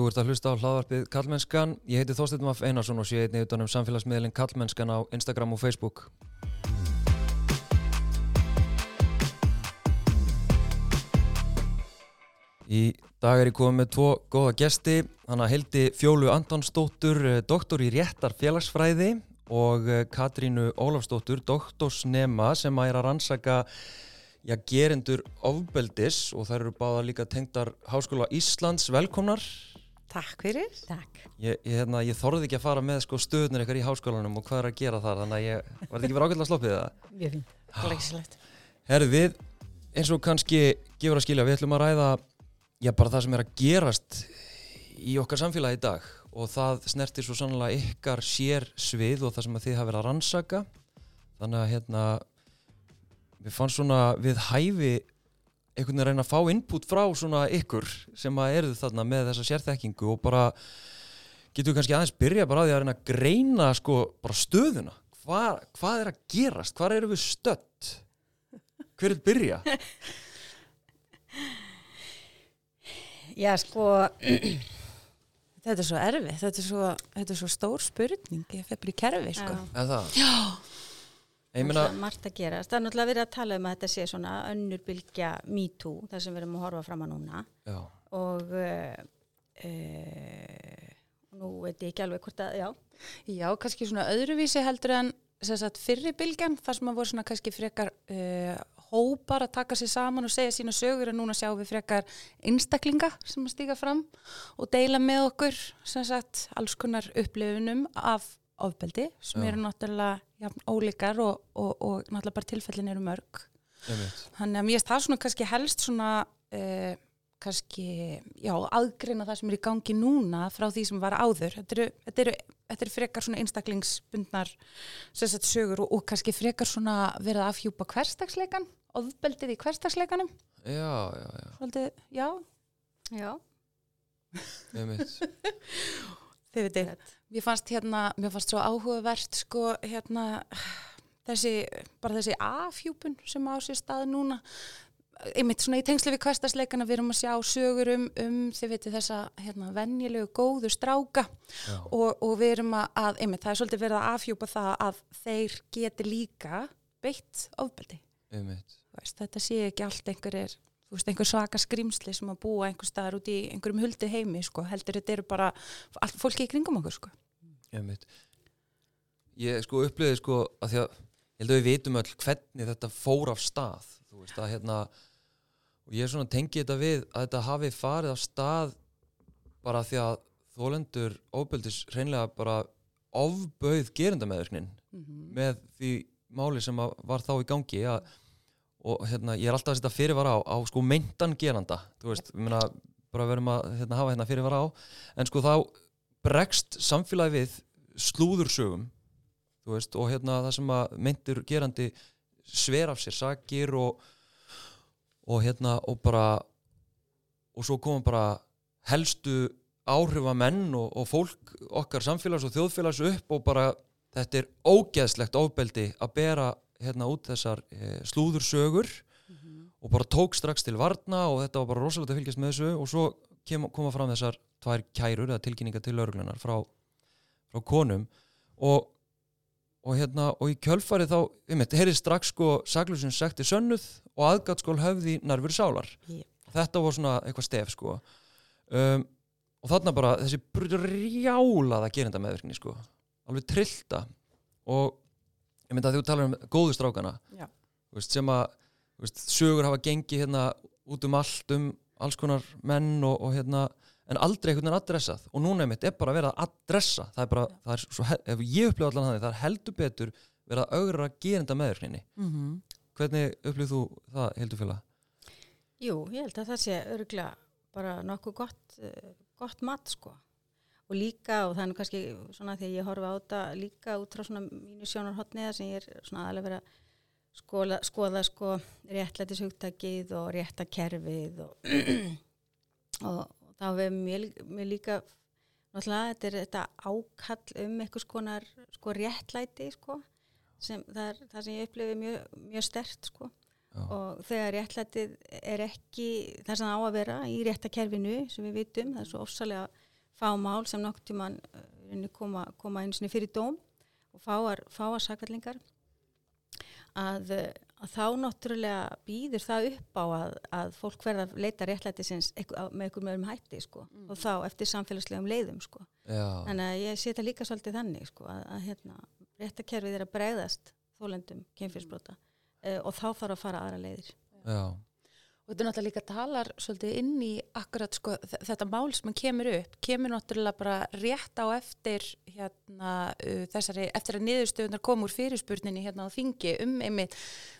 Þú ert að hlusta á hlaðvarpið Kallmennskan. Ég heiti Þorstein Maff Einarsson og sé einnig utan um samfélagsmiðlinn Kallmennskan á Instagram og Facebook. Í dag er ég komið með tvo góða gesti. Þannig að heldi Fjólu Antonsdóttur, eh, doktor í réttar félagsfræði og eh, Katrínu Ólafsdóttur, doktorsnema sem að er að rannsaka já, gerendur ofbeldis og þær eru báða líka tengdar Háskóla Íslands. Velkomnar. Takk fyrir. Takk. Ég, ég, hérna, ég þorði ekki að fara með sko, stöðnir eitthvað í háskólanum og hvað er að gera þar þannig að ég var þetta ekki verið ágætlega að sloppið það Mjög fín. Glæsilegt. Herðu við, eins og kannski gefur að skilja, við ætlum að ræða já bara það sem er að gerast í okkar samfélagi í dag og það snertir svo sannlega ykkar sér svið og það sem að þið hafa verið að rannsaka þannig að hérna við fannst svona við hæfi einhvern veginn að reyna að fá input frá svona ykkur sem að eruð þarna með þessa sérþekkingu og bara getur við kannski aðeins byrja bara á því að reyna að greina sko bara stöðuna. Hva, hvað er að gerast, hvað eru við stött hver er byrja? Já, sko, þetta er svo erfið, þetta er svo, þetta er svo stór spurning, ég fefur í kerfi, sko. já. Ég meina, Það er margt að gera. Það er náttúrulega verið að tala um að þetta sé svona önnur bylgja me too, það sem við erum að horfa fram að núna já, og uh, uh, nú veit ég ekki alveg hvort að, já, Já, kannski svona öðruvísi heldur en sem sagt, fyrri bylgjan, þar sem að voru svona kannski frekar uh, hópar að taka sér saman og segja sína sögur en núna sjáum við frekar einstaklinga sem að stíga fram og deila með okkur sem sagt alls konar upplifunum af ofbeldi sem Já. eru náttúrulega jafn, ólíkar og, og, og náttúrulega bara tilfellin eru mörg. einmitt Þannig að mér finnst það svona kannski helst svona uh, kannski, já, aðgreina það sem er í gangi núna frá því sem var áður. Þetta eru, þetta eru, þetta eru frekar svona einstaklingsbundnar sem sagt sögur og, og kannski frekar svona verið að afhjúpa hverstagsleikan, ofbeldið í hverstagsleikanum. já, já, já, Svolítið, já, já, einmitt þið veitir. Mér fannst hérna, mér fannst svo áhugavert sko hérna þessi, bara þessi afhjúpun sem á sér stað núna. Einmitt svona í tengslu við kvestasleikana við erum að sjá sögur um, um þið veitir þessa hérna venjulegu góðu stráka. Og, og við erum að, að einmitt það er svolítið verið að afhjúpa það að þeir geti líka beitt ofbeldi. Einmitt. Þetta sé ekki allt einhverjir þú veist, einhver svaka skrimsli sem að búa einhver staðar út í einhverjum huldu heimi sko. heldur þetta eru bara allt fólki í kringum okkur sko. einmitt ég sko upplýði sko að því að ég held að við vitum öll hvernig þetta fór af stað þú veist að hérna og ég svona tengi þetta við að þetta hafi farið af stað bara því að þólendur óbeldis hreinlega bara ofbauð gerendamæðurknin með því máli sem að var þá í gangi að, og hérna, ég er alltaf að setja fyrirvara á, á sko meintan geranda. Þú veist, við meina bara verum að hérna, hafa hérna fyrirvara á. En sko þá bregst samfélagi við slúðursögum þú veist, og hérna það sem að meintur gerandi sver af sér sakir og og hérna og bara og svo koma bara helstu áhrifamenn og, og fólk okkar samfélags og þjóðfélags upp og bara þetta er ógeðslegt ofbeldi að bera hérna út þessar e, slúðursögur og bara tók strax til varna og þetta var bara rosalega að fylgjast með þessu og svo kem, koma fram þessar tvær kærur eða tilkynningar til lauruglunar frá, frá konum og, og hérna og í kjölfari þá, um þetta heyrið strax sko saklusins sekti sönnuð og aðgatskól höfði nærfur sálar. Jep. þetta var svona eitthvað stef sko. Um, og þarna bara þessi brjálaða gerinda meðvirkni sko. Alveg trillta og ég myndi að þú talar um góðu strákana Já. þú veist, sem að þú veist, sögur hafa gengið hérna út um allt um alls konar menn og, og hérna en aldrei einhvern veginn adressað og núna einmitt er bara verið að adressa það er bara, það er svo, ef ég upplifa allan þannig það er heldur betur verið að augra gerinda meðvirkninni mm -hmm. hvernig upplifðu þú það heldur félag? jú, ég held að það sé örgulega bara nokkuð gott, uh, gott mat sko og líka og það er nú kannski svona því að ég horfa á þetta líka út frá svona mínu sjónarhotniða sem ég er svona aðlega verið að skoða, skoða sko réttlætis hugtakið og réttakerfið og, og þá hefur mér, mér líka náttúrulega þetta er þetta ákall um einhvers konar sko réttlæti sko sem það er það sem ég upplifi mjög, mjög stert sko Já. og þegar réttlætið er ekki það sem það á að vera í réttakerfinu sem við vitum, það er svo ofsalega fá mál sem nokkur tíman uh, koma, koma einu sinni fyrir dóm og fáar, fáar sakvellingar að, uh, að þá náttúrulega býður það upp á að, að fólk verða að leita réttlæti sinns með einhverjum öðrum hætti sko mm. og þá eftir samfélagslegum leiðum sko. Þannig að ég setja líka svolítið þannig sko að, að hérna, réttakerfið er að bregðast þólendum kemfyrsbrota uh, og þá þarf að fara aðra leiðir. Já. Og þetta náttúrulega líka talar svolítið inn í akkurat sko þetta mál sem kemur upp, kemur náttúrulega bara rétt á eftir hérna uh, þessari, eftir að niðurstöðunar komur fyrirspurninni hérna á þingi um einmitt,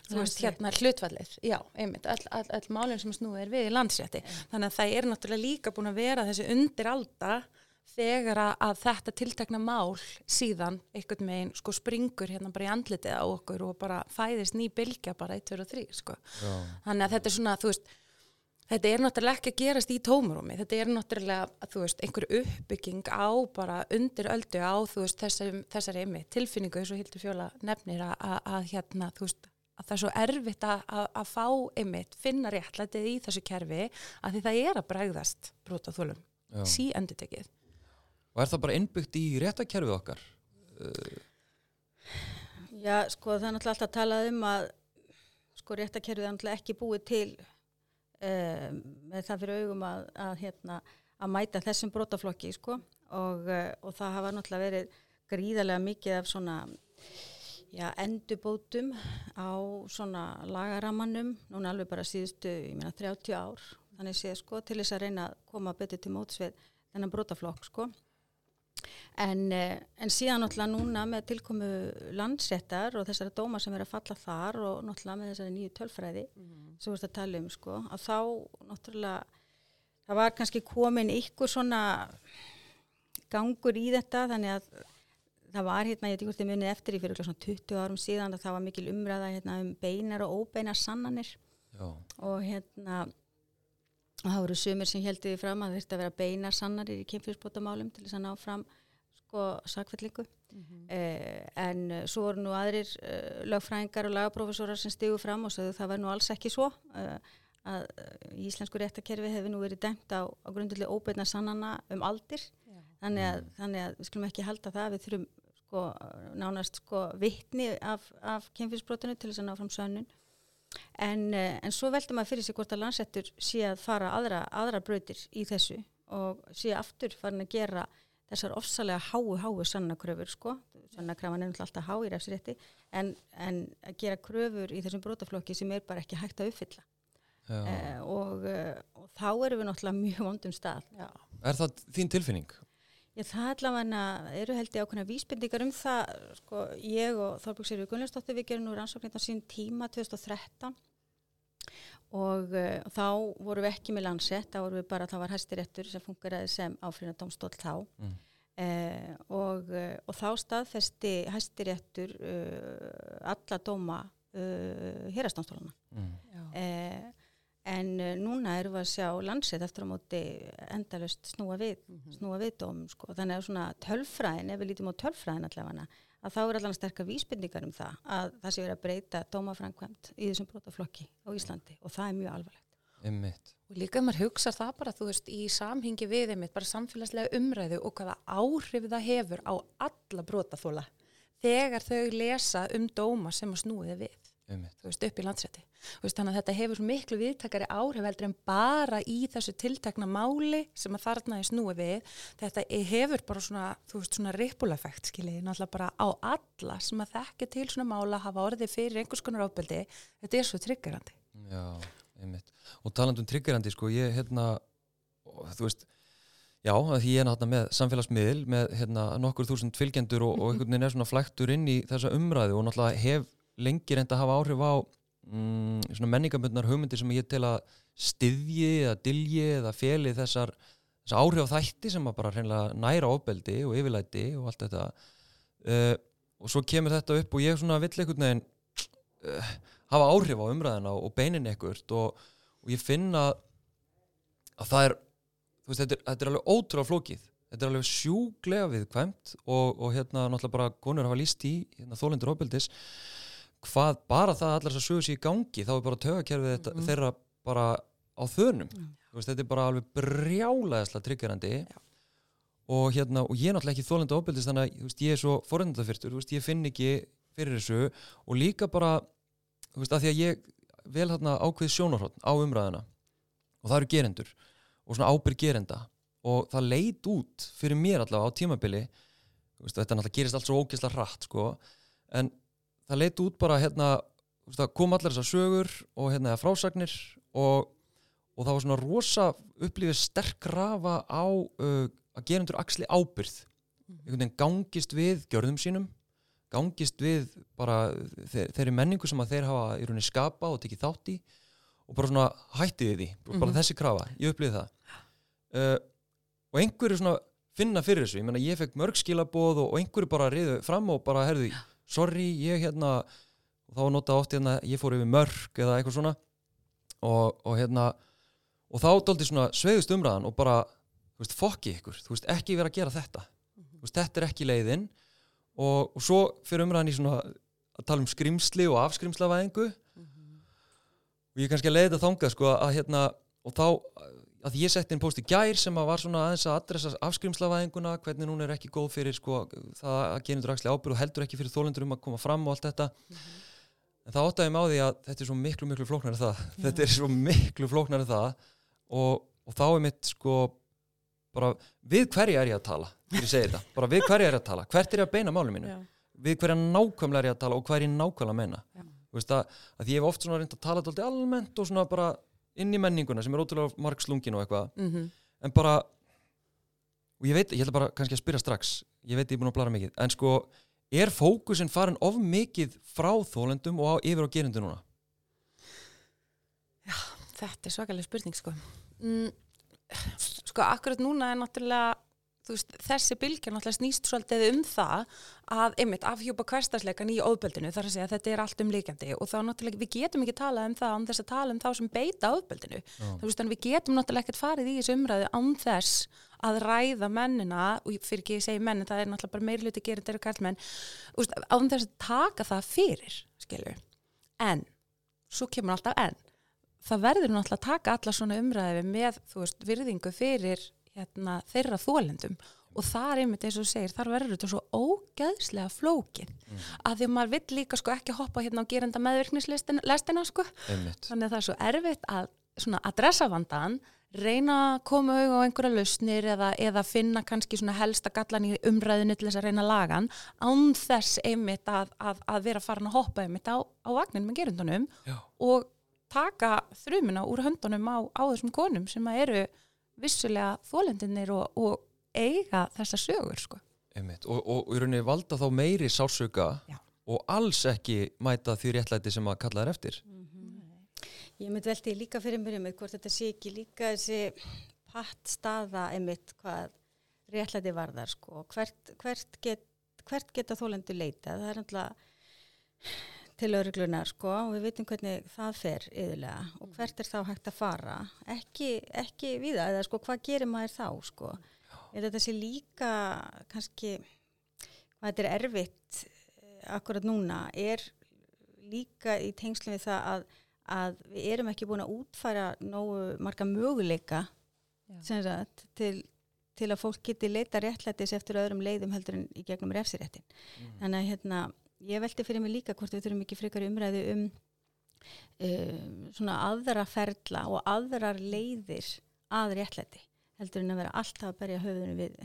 þú veist, hérna hlutvallið, já, einmitt, all, all, all málinn sem snúið er við í landsrétti. Þannig að það er náttúrulega líka búin að vera þessi undiralda þegar að þetta tiltekna mál síðan einhvern veginn sko springur hérna bara í andlitið á okkur og bara fæðist ný bylgja bara 1, 2 og 3 sko. Þannig að þetta er svona, veist, þetta er náttúrulega ekki að gerast í tómurúmi, þetta er náttúrulega, veist, einhver uppbygging á bara undir öldu á, veist, þessari, þessari emi tilfinningu, eins og Hildur Fjóla nefnir að, að, að hérna, þú veist, að það er svo erfitt að, að fá emitt, finna réttlætið í þessu kerfi að því það er að bregðast brota þólum, sí endur tekið og er það bara innbyggt í réttakerfið okkar? Já, sko það er náttúrulega alltaf að tala um að sko réttakerfið er náttúrulega ekki búið til um, með það fyrir augum að, að, hérna, að mæta þessum brotaflokki sko. Og, uh, og það hafa náttúrulega verið gríðarlega mikið af svona já, endubótum á svona lagaramannum, núna alveg bara síðustu, ég meina 30 ár þannig séð sko til þess að reyna að koma betur til mótsvið þennan brotaflokk sko En, eh, en síðan náttúrulega núna með tilkomu landsettar og þessari dóma sem er að falla þar og náttúrulega með þessari nýju tölfræði mm -hmm. sem við erum að tala um sko, að þá náttúrulega það var kannski komin ykkur svona gangur í þetta þannig að það var hérna, ég veit ekki hvort þið munið eftir í fyrir svona 20 árum síðan að það var mikil umræða hérna, um beinar og óbeinar sannanir Já. og hérna og það voru sumir sem því fram að þetta vera beinar sannarir í kemfyrsbótamálum til þess að ná fram sko sakfellingu. Mm -hmm. eh, en svo voru nú aðrir eh, lögfræðingar og lagaprófessorar sem stigu fram og sagðu það var nú alls ekki svo eh, að í íslensku réttakerfi hefur nú verið demt á, á grundulega óbeina sannana um aldir. Þannig að, þannig að við skulum ekki halda það við þurfum sko nánast sko vittni af, af kemfyrsbrótinu til þess að ná fram sönnun En, eh, en svo veldur maður fyrir sig hvort að landsettur sé að fara aðra, aðra brautir í þessu og sé aftur farin að gera þessar ofsalega háu, háu sannakröfur sko, sannakrafan er náttúrulega alltaf há í refsrétti, en, en að gera kröfur í þessum brotaflokki sem er bara ekki hægt að uppfylla eh, og, eh, og þá erum við náttúrulega mjög vondum stað. Já. Er það þín tilfinning? Já, það allavega eru held ég ákveðna vísbendingar um það, sko, ég og Þorbjörg Sirfi Gunnljófsdóttir við gerum nú rannsóknir á sín tíma 2013 og uh, þá vorum við ekki með landsett, þá vorum við bara, það var hæstiréttur sem fungeraði sem áfríðan domstól þá mm. uh, og, uh, og þá staðfesti hæstiréttur alla dóma hérastámstólana. Mm. En uh, núna erum við að sjá landsett eftir á móti endalust snúa við, mm -hmm. snúa við dóm, sko. Þannig að svona tölfræðin, ef við lítum á tölfræðin allavega, að þá er allavega sterkar vísbyrningar um það að það sé verið að breyta dómafrænkvæmt í þessum brotaflokki á Íslandi og það er mjög alvarlegt. Einmitt. Og líka ef maður hugsa það bara, þú veist, í samhengi við einmitt, bara samfélagslega umræðu og hvaða áhrif það hefur á alla brotafóla þegar þau lesa um dóma sem að snúið við, veist, upp í landsrætti. Veist, þannig að þetta hefur miklu viðtakari áhrif heldur en bara í þessu tiltakna máli sem að þarna er snúið við. Þetta hefur bara svona, svona rippuleffekt skiljið, náttúrulega bara á alla sem að þekka til svona mála hafa orðið fyrir einhvers konar ábeldi þetta er svo triggerandi. Já, einmitt, og talandum triggerandi sko, ég hérna þú veist, já, því ég er náttúrulega með samfélagsmiðl með hérna nokkur þúsund fylgjendur og, og einhvern veginn er svona flæktur inn í þessa umræðu og náttúrulega hef lengi reynda að hafa áhrif á mm, menningabundnar hugmyndir sem ég til að styðji eða dilji eða feli þessar, þessar áhrif á þætti sem að bara reynilega næra ofbeldi og yfirlæti og allt þetta. Uh, og svo kemur þetta upp og ég svona vill einhvern veginn uh, hafa áhrif á umræðina og beinin ekkert og, og ég finna að það er veist, þetta, er, þetta er alveg ótrúlega flókið. Þetta er alveg sjúglega viðkvæmt og, og hérna náttúrulega bara konur hafa líst í hérna, þólendur ofbeldis hvað bara það allar þess að sögur sér í gangi þá er bara tögakerfið mm -hmm. þeirra bara á þönum mm. veist, þetta er bara alveg brjálæðislega tryggjarandi og, hérna, og ég er náttúrulega ekki þólenda ofbeldist þannig að veist, ég er svo forendafyrtur ég finn ekki fyrir þessu og líka bara veist, að því að ég vel hérna ákveð sjónarhótt á umræðina og það eru gerendur og svona ábyrg gerenda og það leit út fyrir mér allavega á tímabili þetta náttúrulega gerist allt svo ógeðslega hratt sko, en það leit út bara hérna, kom allar þessar sögur og hérna frásagnir og, og það var svona rosa upplifið sterk rafa á uh, að gerendur axli ábyrð einhvern veginn gangist við gjörðum sínum gangist við bara þeir, þeirri menningu sem að þeir hafa í rauninni skapa og tekið þátt í og bara svona hætti við því, bara mm -hmm. þessi krafa ég upplifið það. Uh, og einhverju svona finna fyrir þessu ég menna ég fekk mörg skilaboð og, og einhverju bara riðu fram og bara herðu sorry ég hérna og þá nota oft hérna ég fór yfir mörg eða eitthvað svona og, og hérna og þá doldi svona sveiðust umræðan og bara þú veist fokki ykkur, þú veist ekki vera að gera þetta mm -hmm. þú veist þetta er ekki leiðin og, og svo fyrir umræðan í svona að tala um skrimsli og afskrimslavæðingu mm -hmm. og ég er kannski að leiða þangað sko að hérna og þá að ég setti einn post í gær sem að var svona aðeins að adressa afskrimslavæðinguna hvernig hún er ekki góð fyrir sko, það að genur dragslega ábyrg og heldur ekki fyrir þólendur um að koma fram og allt þetta mm -hmm. en það óttaði mig á því að þetta er svo miklu miklu flóknari það ja. þetta er svo miklu flóknari það og, og þá er mitt sko bara við hverja er ég að tala ég bara við hverja er ég að tala hvert er ég að beina málum mínu ja. við hverja nákvæmlega er ég að tala og hvað er ég nákvæmlega meina ja. að, að ég hef oft reynd að tala almennt og svona bara inn í menninguna sem er ótrúlega marg slungin og eitthvað mm -hmm. en bara og ég veit, ég ætla bara kannski að spyrja strax ég veit ég er búin að blara mikið en sko, er fókusin farin of mikið frá þólendum og á, yfir á gerindu núna? Já, þetta er svakalega spurning sko mm, sko, akkurat núna er náttúrulega veist, þessi bylgja náttúrulega snýst svolítið um það að einmitt afhjúpa hverstarsleikan í óðböldinu þar að segja að þetta er allt um líkjandi og þá náttúrulega við getum ekki talað um það án þess að tala um þá sem beita óðböldinu þú veist þannig við getum náttúrulega ekkert farið í þessu umræðu án þess að ræða mennina og fyrir ekki að segja mennin það er náttúrulega bara meirluti gerir þeirra kallmenn án þess að taka það fyrir skilju en svo kemur alltaf enn það verður náttúrulega að taka alla svona umræði með veist, virðingu fyrir hérna, þeirra þólendum og þar einmitt eins og segir, þar verður þetta svo ógeðslega flókin mm. að því að maður vill líka sko ekki hoppa hérna á gerenda meðvirknislestina sko einmitt. þannig að það er svo erfitt að svona adressa vandan reyna að koma auðvitað á einhverja lausnir eða, eða finna kannski svona helsta gallan í umræðinu til þess að reyna lagan án þess einmitt að, að, að vera farin að hoppa einmitt á, á vagnin með gerundunum Já. og taka þrjumina úr höndunum á, á þessum konum sem að eru vissulega þólendinir og, og eiga þessa sögur sko. og, og í rauninni valda þá meiri sásöka Já. og alls ekki mæta því réttlæti sem að kalla þær eftir mm -hmm. Ég myndi veldi líka fyrir mér um hvort þetta sé ekki líka þessi patt staða einmitt hvað réttlæti varðar sko. hvert, hvert, get, hvert geta þólendur leita það er náttúrulega til öruglunar sko og við veitum hvernig það fer yðurlega og mm. hvert er þá hægt að fara? Ekki, ekki við það eða sko hvað gerir maður þá sko? Eða þetta sé líka kannski hvað þetta er erfitt eh, akkurat núna er líka í tengslu við það að, að við erum ekki búin að útfæra nógu marga möguleika sagt, til, til að fólk geti leita réttlætis eftir öðrum leiðum heldur en í gegnum refsiréttin. Mm. þannig að hérna ég veldi fyrir mig líka hvort við þurfum ekki frekar umræðu um um svona aðra ferla og aðrar leiðir að réttlæti heldur en að vera alltaf að berja höfðunum við,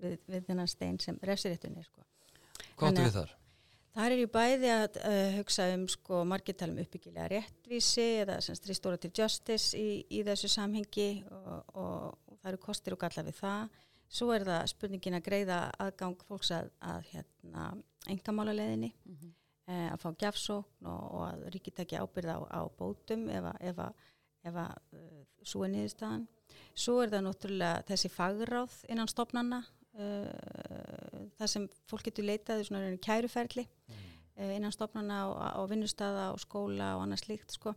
við, við þennan stein sem refsiréttunni sko. Hvað áttu við þar? Það er í bæði að uh, hugsa um sko margirtalum uppbyggilega réttvísi eða semst restorative justice í, í þessu samhengi og, og, og það eru kostir og galla við það. Svo er það spurningin að greiða aðgang fólks að, að hérna, engamálarleðinni mm -hmm. e, að fá gjafsókn og, og að ríkit ekki ábyrða á, á bótum ef að uh, svo er niðurstaðan svo er það náttúrulega þessi fagráð innan stopnanna uh, það sem fólk getur leitað svona kæruferli mm. uh, innan stopnanna á, á vinnustada og skóla og annað slíkt sko.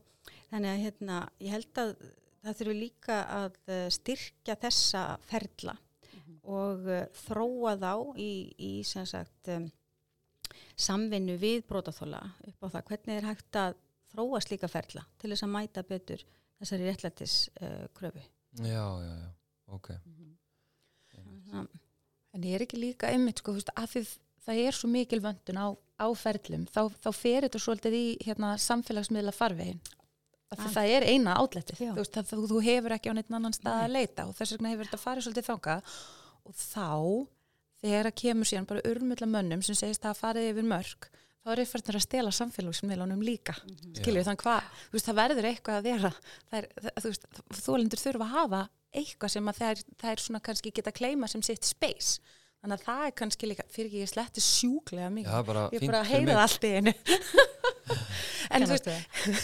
þannig að hérna, ég held að það þurfi líka að styrkja þessa ferla -hmm. Og þróa þá í, í sem sagt um, samvinnu við brótaþóla upp á það hvernig er hægt að þróa slíka ferla til þess að mæta betur þessari réttlættis uh, kröfu. Já, já, já, ok. Mm -hmm. Þann, en ég er ekki líka einmitt sko, þú veist, að því það er svo mikil vöndun á, á ferlum þá, þá fer þetta svolítið í hérna, samfélagsmiðla farvegin Ah. það er eina átletið þú, veist, það, þú, þú hefur ekki á neitt annan stað að leita og þess vegna hefur þetta farið svolítið þangað og þá þegar að kemur síðan bara urmulla mönnum sem segist að farið yfir mörg þá er eitthvað að stela samfélagsmiðlunum líka. Skilju þannig hvað, þú veist, það verður eitthvað að vera það er, það, þú veist, þólendur þurfa að hafa eitthvað sem að það er, er svona kannski geta kleima sem sitt space. Þannig að það er kannski líka, fyrir ekki ég sletti sjúklega Já, mikið, bara ég fínt bara fyrir heyra það allt í einu. En þú veist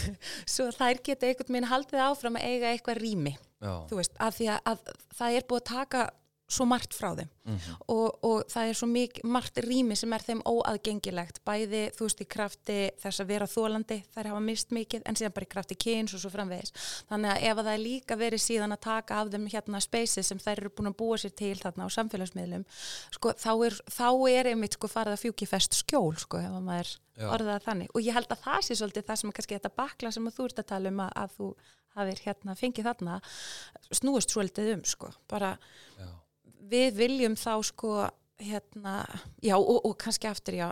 svo þær geta einhvern veginn haldið áfram að eiga eitthvað rými, Já, þú veist, af því að, að það er búið að taka svo margt frá þeim. Mhm, og, og það er svo mik, margt rými sem er þeim óaðgengilegt. Bæði, þú veist, í krafti þess að vera þólandi, þær hafa mist mikið en síðan bara í krafti kyns og svo framvegis. Þannig að ef að það er líka verið síðan að taka af þeim hérna spaces sem þær eru búin að búa sér til þarna á samfélagsmiðlum sko, þá er, þá er einmitt sko farið að fjúki fest skjól, sko, ef að maður Já. orðað það þannig. Og ég held að það sé svolítið það sem kannski þetta bakla sem þú ert að tala um að, að þú hafir hérna fengið þarna snúist svolítið um, sko, bara já, við viljum þá sko hérna, já og, og kannski aftur já,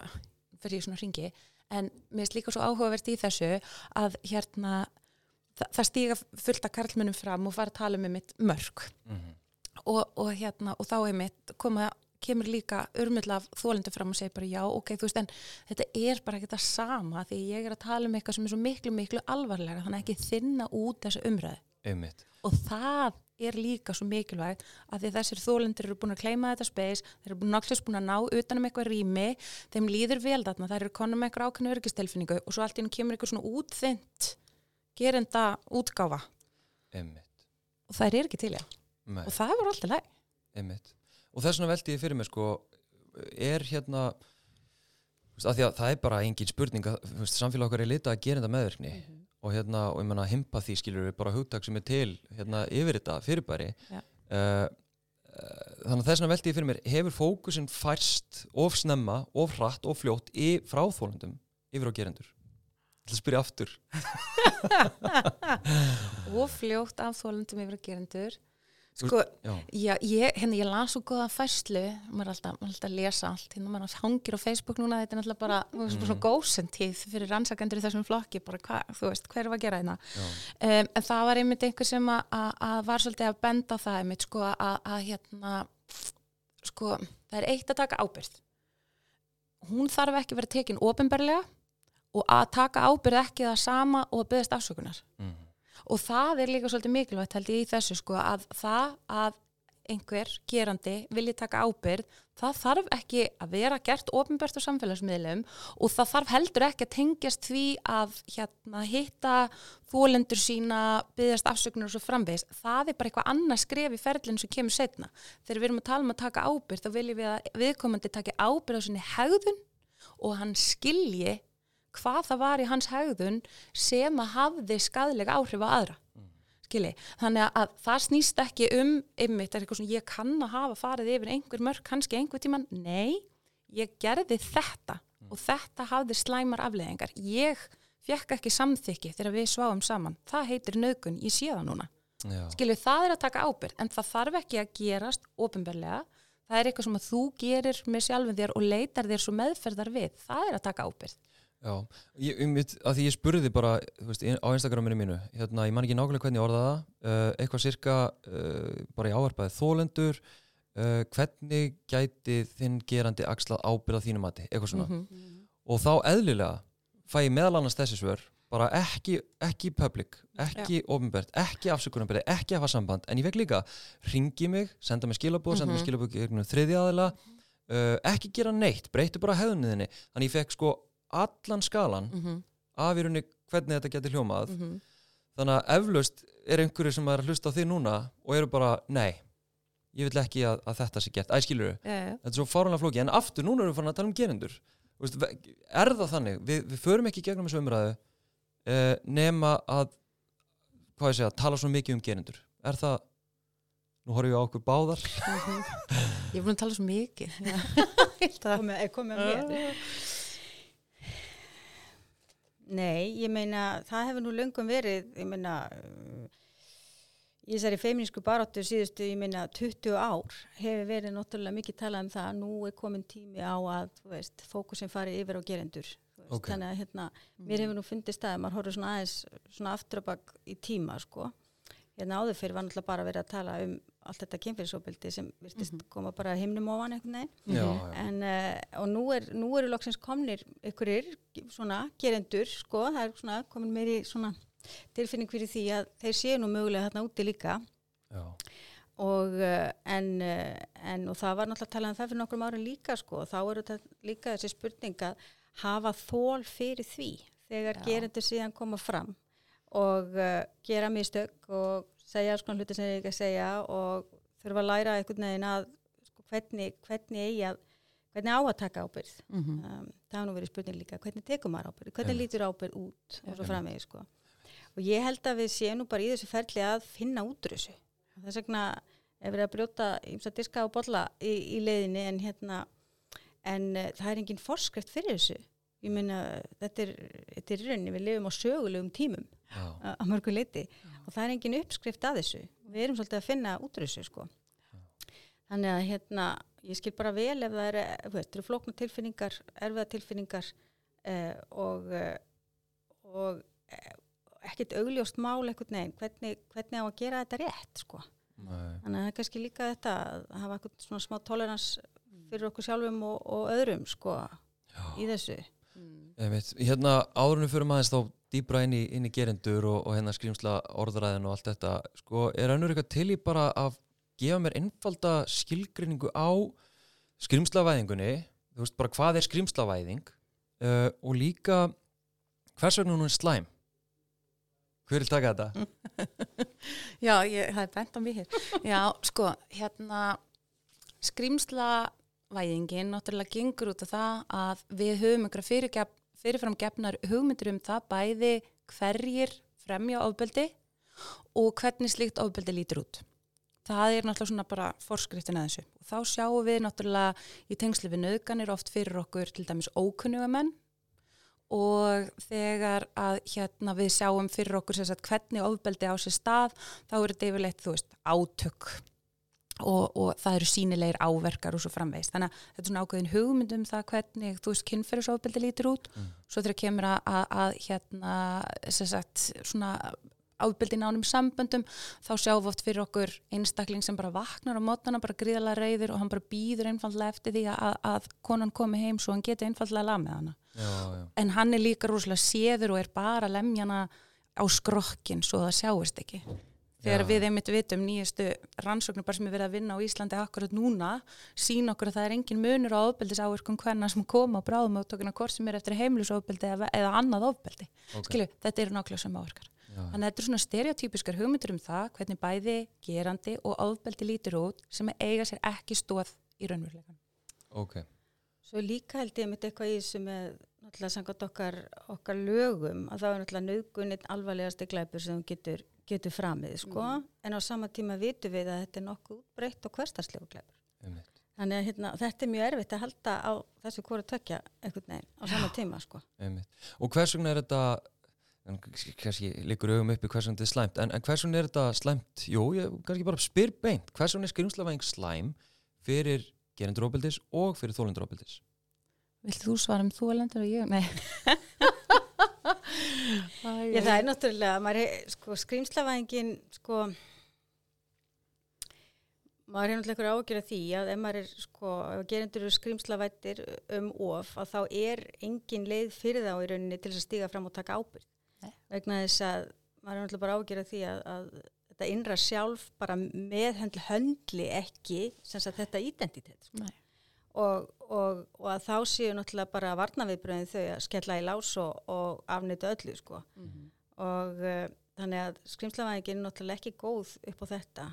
fyrir svona ringi en mér finnst líka svo áhugavert í þessu að hérna það, það stíga fullt af karlmunum fram og fara að tala um mitt mörg mhm, og, og hérna og þá er mitt koma kemur líka urmull af þólendur fram og segir bara já, ok, þú veist, en þetta er bara ekki það sama því ég er að tala um eitthvað sem er svo miklu, miklu alvarlega, þannig að ekki þinna út þessa umræðu. Einmitt. Og það er líka svo mikilvægt að því þessir þólendur eru búin að kleima þetta space, þeir eru náttúrulega búin að ná utanum eitthvað rými, þeim líður vel þarna, þær eru konum eitthvað ákveðnu örgistelfinningu og svo allt í hennu kemur eitthvað svona útþynt gerenda útgáfa. Einmitt, og þær eru ekki til já. Nei, og það var alltaf læg einmitt. Og þess vegna veldi ég fyrir mig sko er hérna því að það er bara engin spurning að samfélag okkar er litað að gera þetta meðvirkni. Mhm. Og hérna, og ég menna himpa því skilur við bara hugtak sem er til hérna yfir þetta fyrirbæri. Já. uh, þannig að þess vegna veldi ég fyrir mér hefur fókusin færst of snemma, of hratt, of fljótt í fráþólundum yfir á gerendur? Er að spyrja aftur. Og fljótt af þólendum yfir að gerendur sko, Já, ég, hérna, ég las svo góða færslu maður er alltaf, alltaf að lesa allt. Hérna maður hangir á Facebook núna, þetta er náttúrulega bara mm. Svona gósentíð fyrir rannsakendur í þessum flokki, bara hvað, þú veist, hver var að gera hérna? Já, um, en það var einmitt einhver sem að, var svolítið að benda það einmitt sko að, hérna sko, það er eitt að taka ábyrð hún þarf ekki að vera tekin ofinberlega og að taka ábyrð ekki það sama og að byggðast afsökunar. Mm, og það er líka svolítið mikilvægt held ég í þessu sko að það að einhver gerandi vilji taka ábyrð það þarf ekki að vera gert ofinbært á samfélagsmiðlum og það þarf heldur ekki að tengjast því að hérna, hitta þólendur sína, byggðast afsökunar og svo framvegis. Það er bara eitthvað annað skref í ferlinn sem kemur setna. Þegar við erum að tala um að taka ábyrð þá viljum við að viðkomandi taki ábyrð á sinni hegðun og hann skilji hvað það var í hans hegðun sem að hafði skadlega áhrif á aðra. Skilji, þannig að það snýst ekki um ymmit, er eitthvað svona ég kann að hafa farið yfir einhver mörg kannski einhver tíman, nei ég gerði þetta og þetta hafði slæmar afleðingar ég fekk ekki samþykki þegar við sváum saman. Það heitir nögun, ég sé það núna. Já, skilju, það er að taka ábyrgð en það þarf ekki að gerast ofinberlega það er eitthvað sem að þú gerir með sjálfum þér og leitar þér svo meðferðar við. Það er að taka ábyrgð Já, ég, um, að því ég spurði bara veist, á Instagraminu mínu hérna, ég man ekki nákvæmlega hvernig það uh, eitthvað sirka uh, bara í ávarpaði þólendur uh, hvernig gæti þinn gerandi axlað ábyrða þínu mati, eitthvað svona. Mhm. og þá eðlilega fæ ég meðal annars þessi svör bara ekki, ekki public, ekki ofinbært, ekki afsökunarbyrði, ekki að hafa samband. En ég fekk líka, ringi mig senda mig skilabóð, senda mig Mhm. skilabóð mm þriði aðila, uh, ekki gera neitt breytu bara hefðunniðinni, þannig ég fekk sko allan skalan mm -hmm. af í rauninni hvernig þetta getur hljómað. Mhm. þannig að eflaust er einhverju sem er að hlusta á því núna og eru bara, nei ég vil ekki að, að þetta sé gert, æskilur þetta er svo fáránlega flóki, en aftur núna erum við farin að tala um gerendur. Þú veist, ve- er það þannig, við, við förum ekki gegnum þessu umræðu uh, nema að hvað ég segja, tala svo mikið um gerendur. Er það, nú horfum við á okkur báðar. Ég er búin að tala svo mikið. Komið, er komið að mér Nei, ég meina það hefur nú löngum verið ég meina í þessari feiminísku baróttu síðustu, ég minna, 20 ár hefur verið náttúrulega mikið talað um það að nú er komin tími á að, þú veist, fókusin fari yfir á gerendur. Veist, Ok. Þannig að hérna, mér hefur nú fundist það, maður horfður svona aðeins svona afturabak í tíma, sko. Hérna áður fyrir var náttúrulega bara verið að tala um allt þetta kynfyrirsóbildi sem virtist koma bara himnum ofan einhvern veginn. já. En, uh, og nú, er, nú eru loksins komnir ykkurir svona gerendur, sko, það er svona komin meiri svona tilfinning fyrir því að þeir séu nú mögulega þarna úti líka já. og uh, en, uh, en og það var náttúrulega að tala um það fyrir nokkrum árum líka sko og þá eru þetta líka þessi spurning að hafa þól fyrir því þegar Já. gerendur síðan koma fram og uh, gera mistök og segja sko hluti sem þeir ekki að segja og þurfa að læra einhvern veginn að sko, hvernig, hvernig eigi að hvernig á að taka ábyrð Mhm. um, það hafa nú verið spurning líka, hvernig tekur maður ábyrð hvernig Einmitt. lítur ábyrð út og svo framvegi sko og ég held að við séum nú bara í þessu ferli að finna út úr þessu þess vegna er verið að brjóta ímsa diska og bolla í, í leiðinni en hérna en uh, það er engin forskrift fyrir þessu ég meina þetta er, þetta er rauninni, við lifum á sögulegum tímum. Að, mörgu leiti og það er engin uppskrift að þessu. Við erum svolítið að finna út úr þessu sko. Þannig að hérna ég skil bara vel ef það eru, eru flókna tilfinningar, erfiða tilfinningar eh, og eh, og eh, ekkert augljóst mál eitthvað neginn, hvernig, hvernig á að gera þetta rétt sko? Nei. Þannig að það er kannski líka þetta að hafa eitthvað svona smá tolerans fyrir okkur sjálfum og, og öðrum sko í þessu. Einmitt. Hérna árunum fyrir maður þá dýbra inn í, inn í gerendur og, og hérna skrýmsla orðræðin og allt þetta sko, er önnur eitthvað til í bara að gefa mér einfalda skilgrinningu á skrýmslavæðingunni þú veist bara hvað er skrýmslavæðing uh, og líka hvers vegna hún er slæm hver vil taka þetta? Já, ég, það er bent á mig hér. Já, sko, hérna, skrýmslavæðingin náttúrulega gengur út af það að við höfum einhverja fyrirgef, fyrirfram gefnar hugmyndir um það bæði hverjir fremja ofbeldi og hvernig slíkt ofbeldi lítur út. Það er náttúrulega svona bara forskriftin að þessu. Og þá sjáum við náttúrulega í tengslu við nöðganir oft fyrir okkur til dæmis ókunnugamenn og þegar að hérna við sjáum fyrir okkur sagt hvernig ofbeldi á sér stað þá eru þetta yfirleitt þú veist átök og, og það eru sínilegir áverkar og svo framvegist þannig að þetta er svona ákveðin hugmynd um það hvernig þú veist kynferðisofbeldi lítur út. Svo þegar kemur að, að, að hérna sagt svona ábeldi í nánum samböndum þá sjáum við oft fyrir okkur einstakling sem bara vaknar á mótana, bara gríðalega reyður og hann bara býður einfallega eftir því að, að konan komi heim svo hann geti einfallega lag með hana. Já, já, en hann er líka rosalega séður og er bara að lemja hana á skrokkin svo það sjáist ekki þegar Já. við einmitt vitum nýjastu rannsóknir bara sem er verið að vinna á Íslandi akkurat núna sín okkur að það er engin munur á ofbeldis áverkum hvenna sem koma á bráðum áttökuna hvort sem er eftir heimilisofbeldi eða, eða annað ofbeldi ok. skilju, þetta eru nákvæmlega sem áverkar Já, þannig að þetta er svona stereotypiskar hugmyndur um það hvernig bæði gerandi og ofbeldi lítur út sem eiga sér ekki stóð í raunveruleikan ok. Svo líka held ég mitt eitthvað í þessu með náttúrulega sangat okkar, okkar lögum að það er náttúrulega nöðguninn alvarlegasti glæpur sem getur, getur framið sko en á sama tíma vitum við að þetta er nokkuð breytt og hverstarslegu glæpur. Einmitt. Þannig að hérna, þetta er mjög erfitt að halda á þessu hvora tökja einhvern veginn á sama tíma sko. Einmitt. Og hvers vegna er þetta en kannski liggur augum uppi hvers vegna þetta er slæmt en, en hvers vegna er þetta slæmt jú, ég kannski bara spyr beint hvers vegna er skrýmslavæðing slæm fyrir gerendur óbildis og fyrir þólendur óbildis Vilt þú svara um þú elendur og ég? Nei. Ég, það er náttúrulega, maður er, sko, skrýmslavæðingin, sko, maður hefur náttúrulega einhver ágjör af því að ef maður er, sko, gerendur eru skrýmslavættir um of, að þá er engin leið fyrir þá í rauninni til þess að stíga fram og taka ábyrgð. Nei. Vegna þess að maður er náttúrulega bara ágjör af því að, að þetta innra sjálf bara meðhendl höndli ekki, sem sagt þetta identitet, sko. Og, og, og að þá séu náttúrulega bara varnaviðbröðin þau að skella í lás og, og afnýta öllu sko. og uh, þannig að skrimslavæðingin er náttúrulega ekki góð upp á þetta.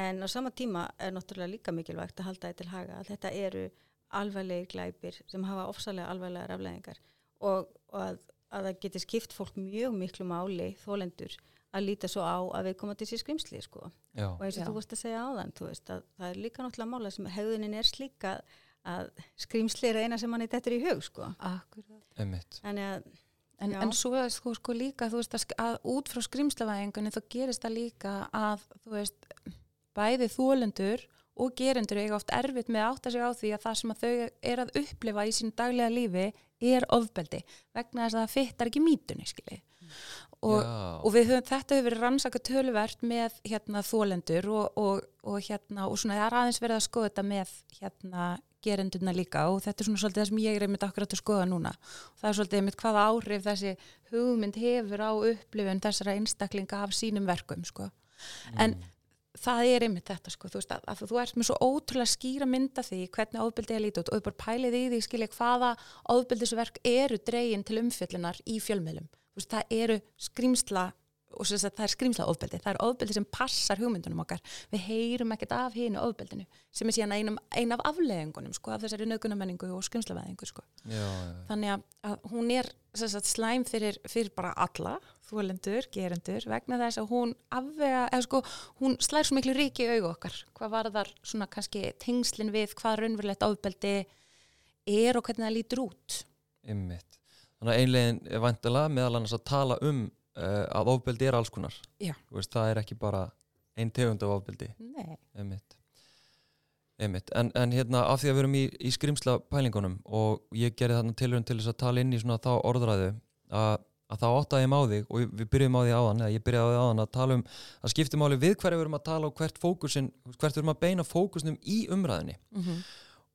En á sama tíma er náttúrulega líka mikilvægt að halda þetta til haga að þetta eru alvarlegir glæpir sem hafa ofsalega alvarlegar afleðingar og, og að, að það geti skipt fólk mjög miklu máli þólendur að líta svo á að við komum til sér skrimsli sko. Já, og eins og Já. þú varst að segja áðan þú veist að það er líka náttúrulega mála sem hegðunin er slíka að skrýmsli er eina sem manni dettur í hug sko. Þannig að, En, en svo er sko, sko líka, þú veist, að, að út frá skrimslavæðingunni þá gerist það líka að, þú veist, bæði þólendur og gerendur eiga oft erfitt með að átta sig á því að það sem að þau er að upplifa í sínu daglega lífi er ofbeldi vegna þess að það fittar ekki mítunni, skilji. Og, og við höfum, þetta hefur verið rannsaka töluvert með hérna þólendur og, og, og hérna, og svona það er aðeins verið að skoða þetta með hérna gerendurna líka og þetta er svona svolítið það sem ég er einmitt akkurat að skoða núna. Það er svolítið einmitt hvaða áhrif þessi hugmynd hefur á upplifun þessara einstaklinga af sínum verkum sko. en það er einmitt þetta sko, þú veist að, að þú ert með svo ótrúlega skýra mynda því hvernig ofbeldi er lítið og bara pælið í því skilja hvaða ofbeldisverk eru dregin til umfjöllunar í fjölmiðlum. þú veist, það eru skrýmsla og það er skrýmsla ofbeldi, það er ofbeldi sem passar hugmyndunum okkar, við heyrum ekkert af hínu ofbeldinu, sem er síðan ein, ein af afleðingunum, sko, af þessari nögunamenningu og skrýmslavæðingu, sko já, já. þannig að, að hún er sagt, slæm fyrir, fyrir bara alla þólendur, gerendur, vegna þess að hún afvega, eða sko hún slær svo miklu ríki í augu okkar hvað var þar svona kannski tengslin við hvað raunverulegt ofbeldi er og hvernig það lítur út Einmitt. Þannig að einlegin er vantilega meðal annars að tala um uh, að ofbeldi er alls konar. Veist, það er ekki bara ein tegund af ofbeldi. Einmitt. Einmitt. En, en hérna af því að við erum í, í skrimsla pælingunum og ég gerði þarna tilhörun til þess að tala inn í svona þá orðræðu að, að það áttaði ég þig og við byrjuðum á því áðan, eða ég byrjaði á því áðan að tala um að skipti máli við hverju við erum að tala og hvert fókusin, hvert við erum að beina fókusnum í umræðinni mm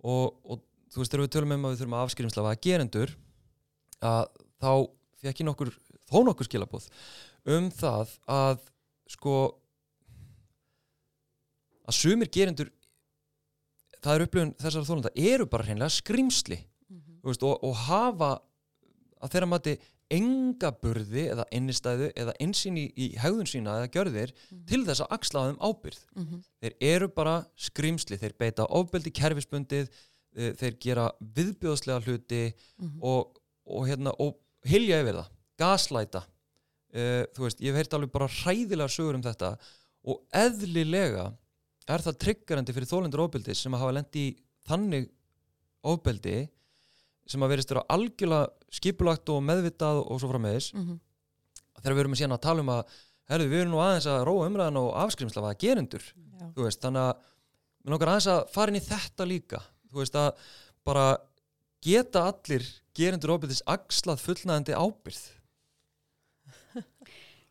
og, og þú veist, þegar við tölum um að við þurfum að afskrimsla að gerendur að þá fekk ég nokkur þó nokkur skilabóð um það að sko að sumir gerendur það er upplifun þessara þólanda eru bara hreinlega skrimsli þú veist, og, og hafa að þeirra mati enga burði eða innistæðu eða einsýn í, í hegðun sína eða gjörðir til þess að axla á þeim ábyrð þeir eru bara skrimsli þeir beita ofbeldi kerfisbundið eh, þeir gera viðbjóðslega hluti og, og, hérna, og hilja yfir það, gaslæta uh, þú veist, ég hef heyrt alveg bara hræðilega sögur um þetta og eðlilega er það tryggarandi fyrir þólendur ofbeldi sem að hafa lendi í þannig ofbeldi sem að verist vera algjörlega skipulagt og meðvitað og svo frammeðis Mhm. þegar við erum síðan að tala um að herðu, við erum nú aðeins að róa umræðan og afskrimsla að gerendur Já. þú veist, þannig að mér langar aðeins að fara inn í þetta líka þú veist að bara geta allir gerendur ofbildis axlað fullnæðandi ábyrð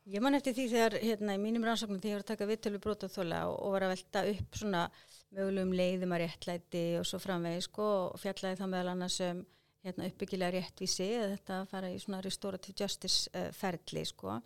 Ég man eftir því þegar hérna í mínum rannsóknum þegar ég var að taka viðtölu brótaþóla og, og var að velta upp svona mögulegum leiðum að réttlæti og svo framvegi sko og fjallaði þá meðal annars um hérna uppbyggilega réttvísi eða þetta að fara í svona restorative justice uh, ferli sko.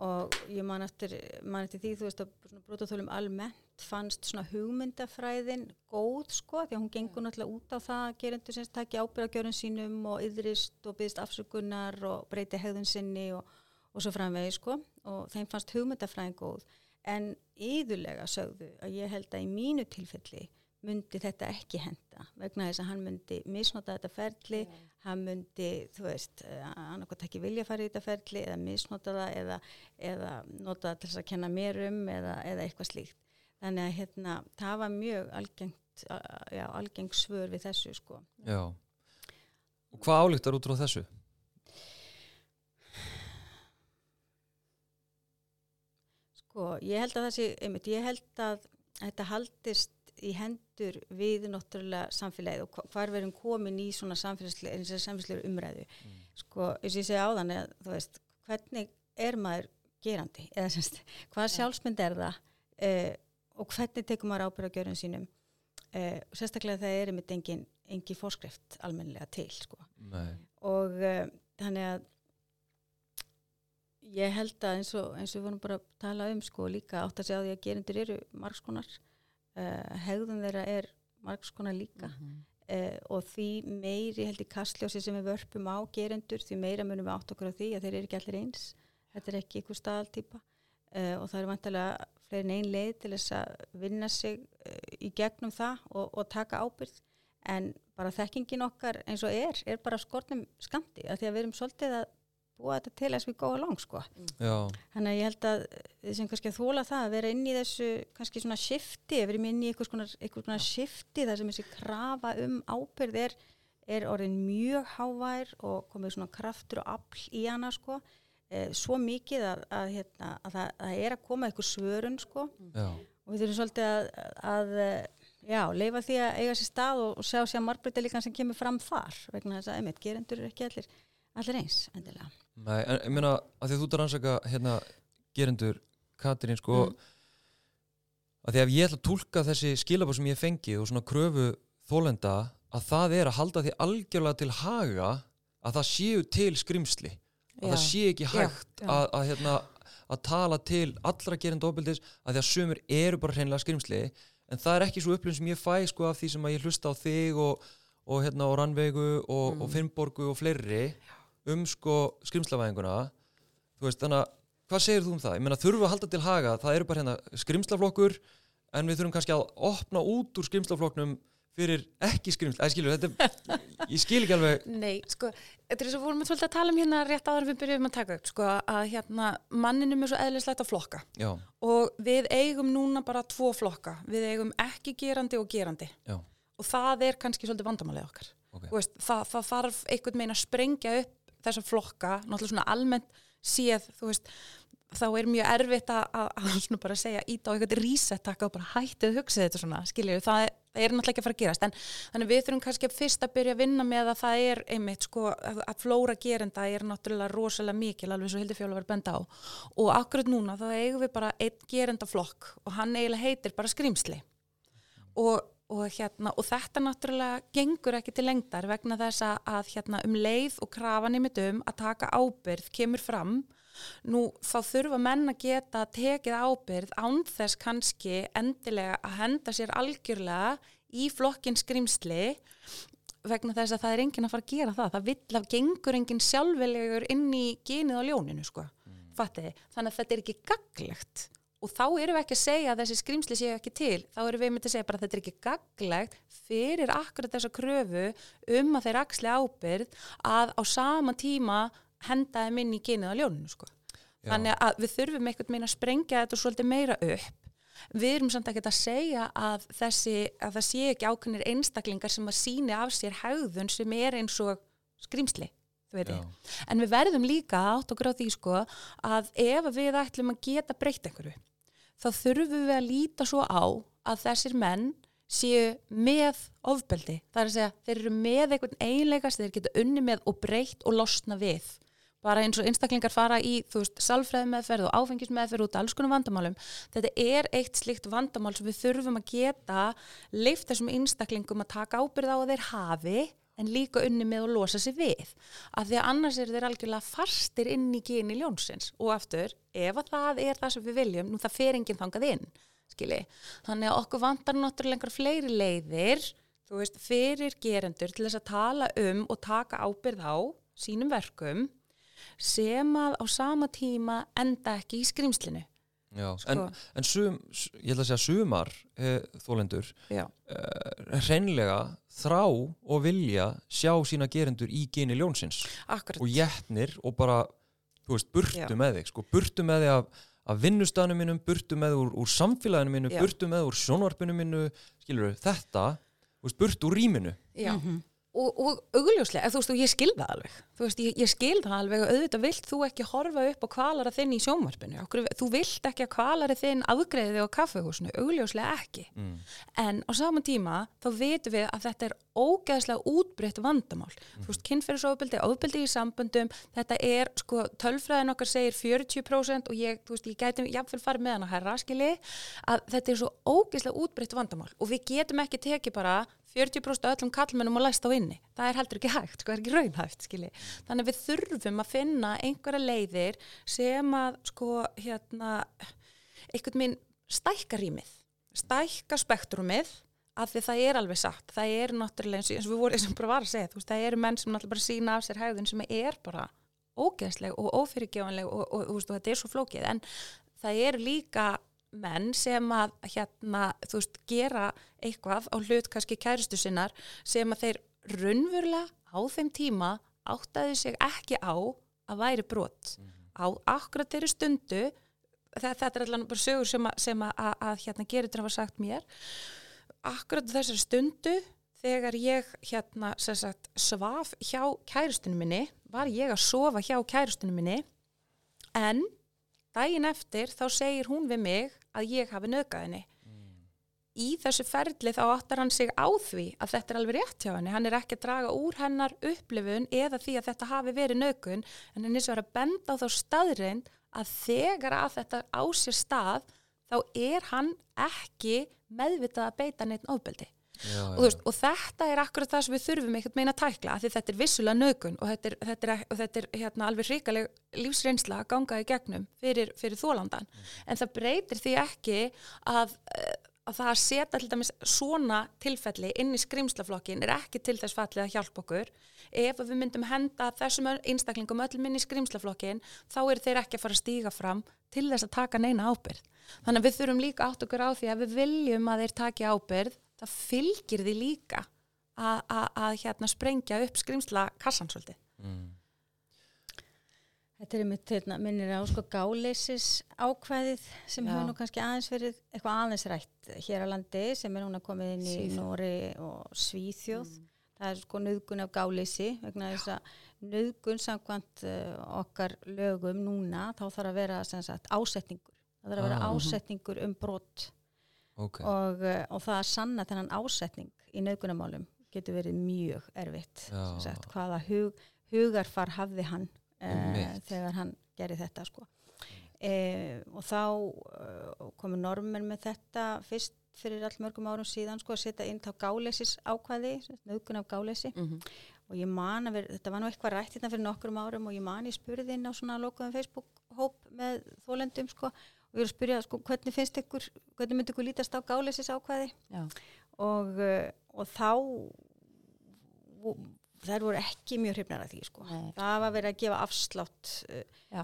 Og ég man eftir, man eftir því þú veist að brótaþólum almennt fannst svona hugmyndafræðin góð sko því að hún gengur náttúrulega út á það að gerendur sem takja ábyrðagjörun sínum og yðrist og byggðist afsökunar og breyti hegðun sinni og og svo framvegi sko og þeim fannst hugmyndafræðin góð. En yðurlega sögðu að ég held að í mínu tilfelli myndi þetta ekki henda vegna þess að hann myndi misnota þetta ferli, hann myndi þú veist, annarkot ekki vilja fara í þetta ferli eða misnota það eða, eða nota það til þess að kenna mér um eða, eða eitthvað slíkt þannig að hérna, það var mjög algengt, já, algeng svör við þessu sko Já. og hvað álíktar út frá þessu? Sko, ég held að það sé, einmitt, ég held að þetta haldist í hendur við náttúrulega samfélagið og hva- hvar við erum komin í svona samfélagslega, umræðu. Sko, eins og ég segi áðan, eða, þú veist, hvernig er maður gerandi? Eða semst, hvað sjálfsmynd er það? Eh, og hvernig tekur maður ábyrða gjörðum sínum? Eh, sérstaklega það er einmitt engin, engin fórskrift almennilega til, sko. Nei. og uh, þannig að ég held að eins og, eins og við vorum bara að tala um sko líka átt að segja á því að gerindur eru margskonar uh, hegðun þeirra er margskonar líka. Uh, og því meiri held í kastljósi sem við vörpum á gerindur því meira munum við átt okkur á því að þeir eru ekki allir eins. Þetta er ekki ykkur staðaltýpa uh, og það eru vantilega fleiri en ein leið til þess að vinna sig uh, í gegnum það og, og taka ábyrð en bara þekkingin okkar eins og er, er bara skortnum skamti að því að við erum svolítið að búa þetta til as we go along sko. Já, Þannig að ég held að við sem kannski að þóla það að vera inn í þessu kannski svona shifti, við erum inn í einhvers konar, einhvers konar shifti þar sem þessi krafa um ábyrð er, er orðin mjög hávær og komið svona kraftur og afl í hana sko. eh, svo mikið að, að, hérna, að það, það er að koma eitthvað svörun sko Já, og við þurfum svolítið að, að eh, já, leifa því að eiga sér stað og, og sjá sér margbreyta líka sem kemur fram þar vegna þess að einmitt gerendur eru ekki allir, allir eins endilega. Nei, en ég meina að því að þú ert að rannsaka hérna gerendur Katrín sko Mm. að því að ég ætla að tólka þessi skilabóð sem ég fengi og svona kröfu þólenda að það er að halda því algjörlega til haga að það séu til skrimsli að Já. það sé ekki hægt. Að, að, hérna, að tala til allra gerenda ofbildis að því að sumir eru bara hreinlega skrimsli en það er ekki svo upplifun sem ég fæ sko af því sem að ég hlusta á þig og, og hérna á Rannveigu og, Mm. og Finnborgu og fleiri um sko skrimslavæðinguna þú veist þannig að hvað segir þú um það? Ég meina þurfum við að halda til haga það eru bara hérna skrimslaflokkur en við þurfum kannski að opna út úr skrimslaflokknum fyrir ekki skrimsla Æ, skilur, þetta, ég skil ekki alveg. Nei, sko, þetta er svo vorum við svolítið að tala um hérna rétt áður en við byrjuðum að taka upp, sko, að hérna manninum er svo eðlislegt að flokka. Já, og við eigum núna bara tvo flokka, við eigum ekki gerandi og gerandi. Já, og það er kannski svolítið vandamálið okkar. ok. Þú Veist, það, það þarf einhvern meginn að sprengja upp þessa flokka, náttúrulega svona almennt séð, þú veist, þá er mjög erfitt að, að, að segja ít á eitthvað reset taka og bara hættið hugsið þetta svona, skiljið, það, það er náttúrulega ekki að fara að gerast, en þannig við þurfum kannski að fyrst að byrja að vinna með að það er einmitt sko, að, flóra gerenda er náttúrulega rosalega mikil, alveg svo Hildi Fjóla var benda á. Og akkurat núna þá eigum við bara einn gerendaflokk og hann eiginlega heitir bara skrýmsli og, og, hérna, og þetta náttúrulega gengur ekki til lengdar vegna þess að, hérna, um leið og krafan í um að taka ábyrð kemur fram nú þá þurfa menn að geta tekið ábyrð án þess kannski endilega að henda sér algjörlega í flokkin skrimsli vegna þess að það er enginn að fara að gera það. Það vill að gengur enginn sjálfvelegur inn í genið á ljóninu sko. Fattiði, þannig að þetta er ekki gaglegt og þá erum við ekki að segja að þessi skrimsli séu ekki til, þá erum við myndið að segja bara að þetta er ekki gaglegt fyrir akkurat þessa kröfu um að þeir axli ábyrð að á sama tíma henda þeim inn í genið á ljóninu sko. Þannig að við þurfum einhvern veginn að sprengja þetta svolítið meira upp við erum samt ekki að segja að, þessi, að það sé ekki ákveðnir einstaklingar sem að síni af sér hægðun sem er eins og skrimsli en við verðum líka átt og gráð því sko að ef við ætlum að geta breytt einhverju þá þurfum við að líta svo á að þessir menn séu með ofbeldi. Það er að segja, þeir eru með einhvern eiginleika sem þeir geta unni með og breytt og losna við. Bara eins og einstaklingar fara í, þú veist, salfræði meðferð og áfengismeðferð út af alls konar vandamálum. Þetta er eitt slikt vandamál sem við þurfum að geta leift þessum einstaklingum að taka ábyrð á að þeir hafi en líka unni með að losa sig við. Af því að annars eru þeir algjörlega fastir inn í geni ljónsins og aftur, ef að það er það sem við viljum, nú það fer enginn þangað inn, skilji. Þannig að okkur vantar náttúrulega fleiri leiðir, þú veist, fyrir gerendur til þess að tala um og taka ábyrð á sínum verkum sem að á sama tíma enda ekki í skrimslinu. Já, Sko. en, en sum, ég ætla að segja sumar eh, þólendur Já. eh, hreinlega þrá og vilja sjá sína gerendur í geni ljónsins Akkurat. og jætnir og bara, þú veist, burtu Já. með þig sko, burtu með þig af, af vinnustanum mínum, burtu með úr, úr samfélaginu mínu, Já. burtu með úr sjónvarpinu mínu skilur þetta, þú veist, burtu úr rýminu Já. Mhm. Og, og augljóslega, þú veist, og ég skil það alveg. Þú veist, ég, ég skil það alveg og auðvitað vilt þú ekki horfa upp á kvalara þinn í sjónvarpinu. Okkur, þú vilt ekki að kvalari þinn afgreiði þig á kaffehúsinu, augljóslega ekki. Mm. en á sama tíma þá vitum við að þetta er ógeðslega útbreytt vandamál, þú veist, kynferðisofbeldi ofbeldi í samböndum, þetta er sko, tölfræðin okkar segir 40% og ég, þú veist, ég gæti jafnvel farið með hana herra, skilji, að þetta er svo ógeðslega útbreytt vandamál. Og við getum ekki tekið bara 40% af öllum kallmennum og læst á inni, það er heldur ekki hægt sko, það er ekki raunhæft, skilji. Þannig að við þurfum að finna einhverja leiðir sem að sko, hérna einhvern minn stækka rýmið stækka spektrumið af því það er alveg satt, það er náttúrulega eins og við vorum eins og bara var að segja, þú veist, það eru menn sem náttúrulega bara sína af sér hægðun sem er bara ógeðsleg og ófyrirgjáanleg og, og, og, og þetta er svo flókið, en það eru líka menn sem að hérna, þú veist, gera eitthvað á hlut kannski kæristu sinnar sem að þeir raunverulega á þeim tíma áttaði sig ekki á að væri brot. Á akkurat þeirri stundu þetta, er allan bara sögur sem að, sem að, að, að hérna gerir þetta hafa sagt mér. Akkurat þessari stundu þegar ég hérna sagt, svaf hjá kærustunum minni, var ég að sofa hjá kærustunum minni en daginn eftir þá segir hún við mig að ég hafi nöðgað henni. Í þessu ferli þá áttar hann sig á því að þetta er alveg rétt hjá henni. Hann er ekki að draga úr hennar upplifun eða því að þetta hafi verið nögun en hann er svo að benda á þá staðreind að þegar að þetta á sér stað þá er hann ekki meðvitað að beita neitt ofbeldi. Já, Og, veist, og þetta er akkurat það sem við þurfum einhvern meina að tækla því þetta er vissulega nögun og þetta er, þetta er, og þetta er hérna, alveg hrikaleg lífsreynsla að ganga í gegnum fyrir, fyrir þólandan en það breytir því ekki að, eh, að það að setja til dæmis svona tilfelli inn í skrimslaflokkin er ekki til þess fallið að hjálpa okkur. Ef við myndum henda þessum einstaklingum öllum inn í skrimslaflokkin þá eru þeir ekki að fara að stíga fram til þess að taka neina ábyrð þannig að við þurfum líka átt okkur á því að við viljum að þeir taki ábyrð það fylgir því líka að, að, að hérna sprengja upp skrimsla kassan svolítið. mm, Þetta er einmitt hérna, minnir á sko gáleysis ákvæðið sem hefur nú kannski aðeins verið eitthvað aðeins rætt hér á landi sem er núna komið inn í Svíþjóð. Nóri og Svíþjóð. Það er sko nöðgun af gáleysi vegna þess að nöðgun samkvæmt uh, okkar lögum núna þá þarf að vera sem sagt, ásetningur. Það þarf að vera Ah. ásetningur um brott ok, og, uh, og það að sanna þennan ásetning í nöðgunamálum getur verið mjög erfitt. Sagt, hvaða hug, hugarfar hafði hann uh, Einmitt. þegar hann gerði þetta sko. e, og þá uh, komu normen með þetta fyrst fyrir all mörgum árum síðan sko að setja inn þá gáleysis ákvæði nöðgun af gáleysi Mm -hmm. og ég man að vera, þetta var nú eitthvað rætt hérna fyrir nokkrum árum og ég man ég spurði inn á svona lokaðum Facebook hóp með þólendum sko og ég er að spyrja sko hvernig finnst ykkur, hvernig myndi ykkur lítast á gáleysis ákvæði og, uh, og þá þær voru ekki mjög hrifnar að því sko. Það var verið að gefa afslátt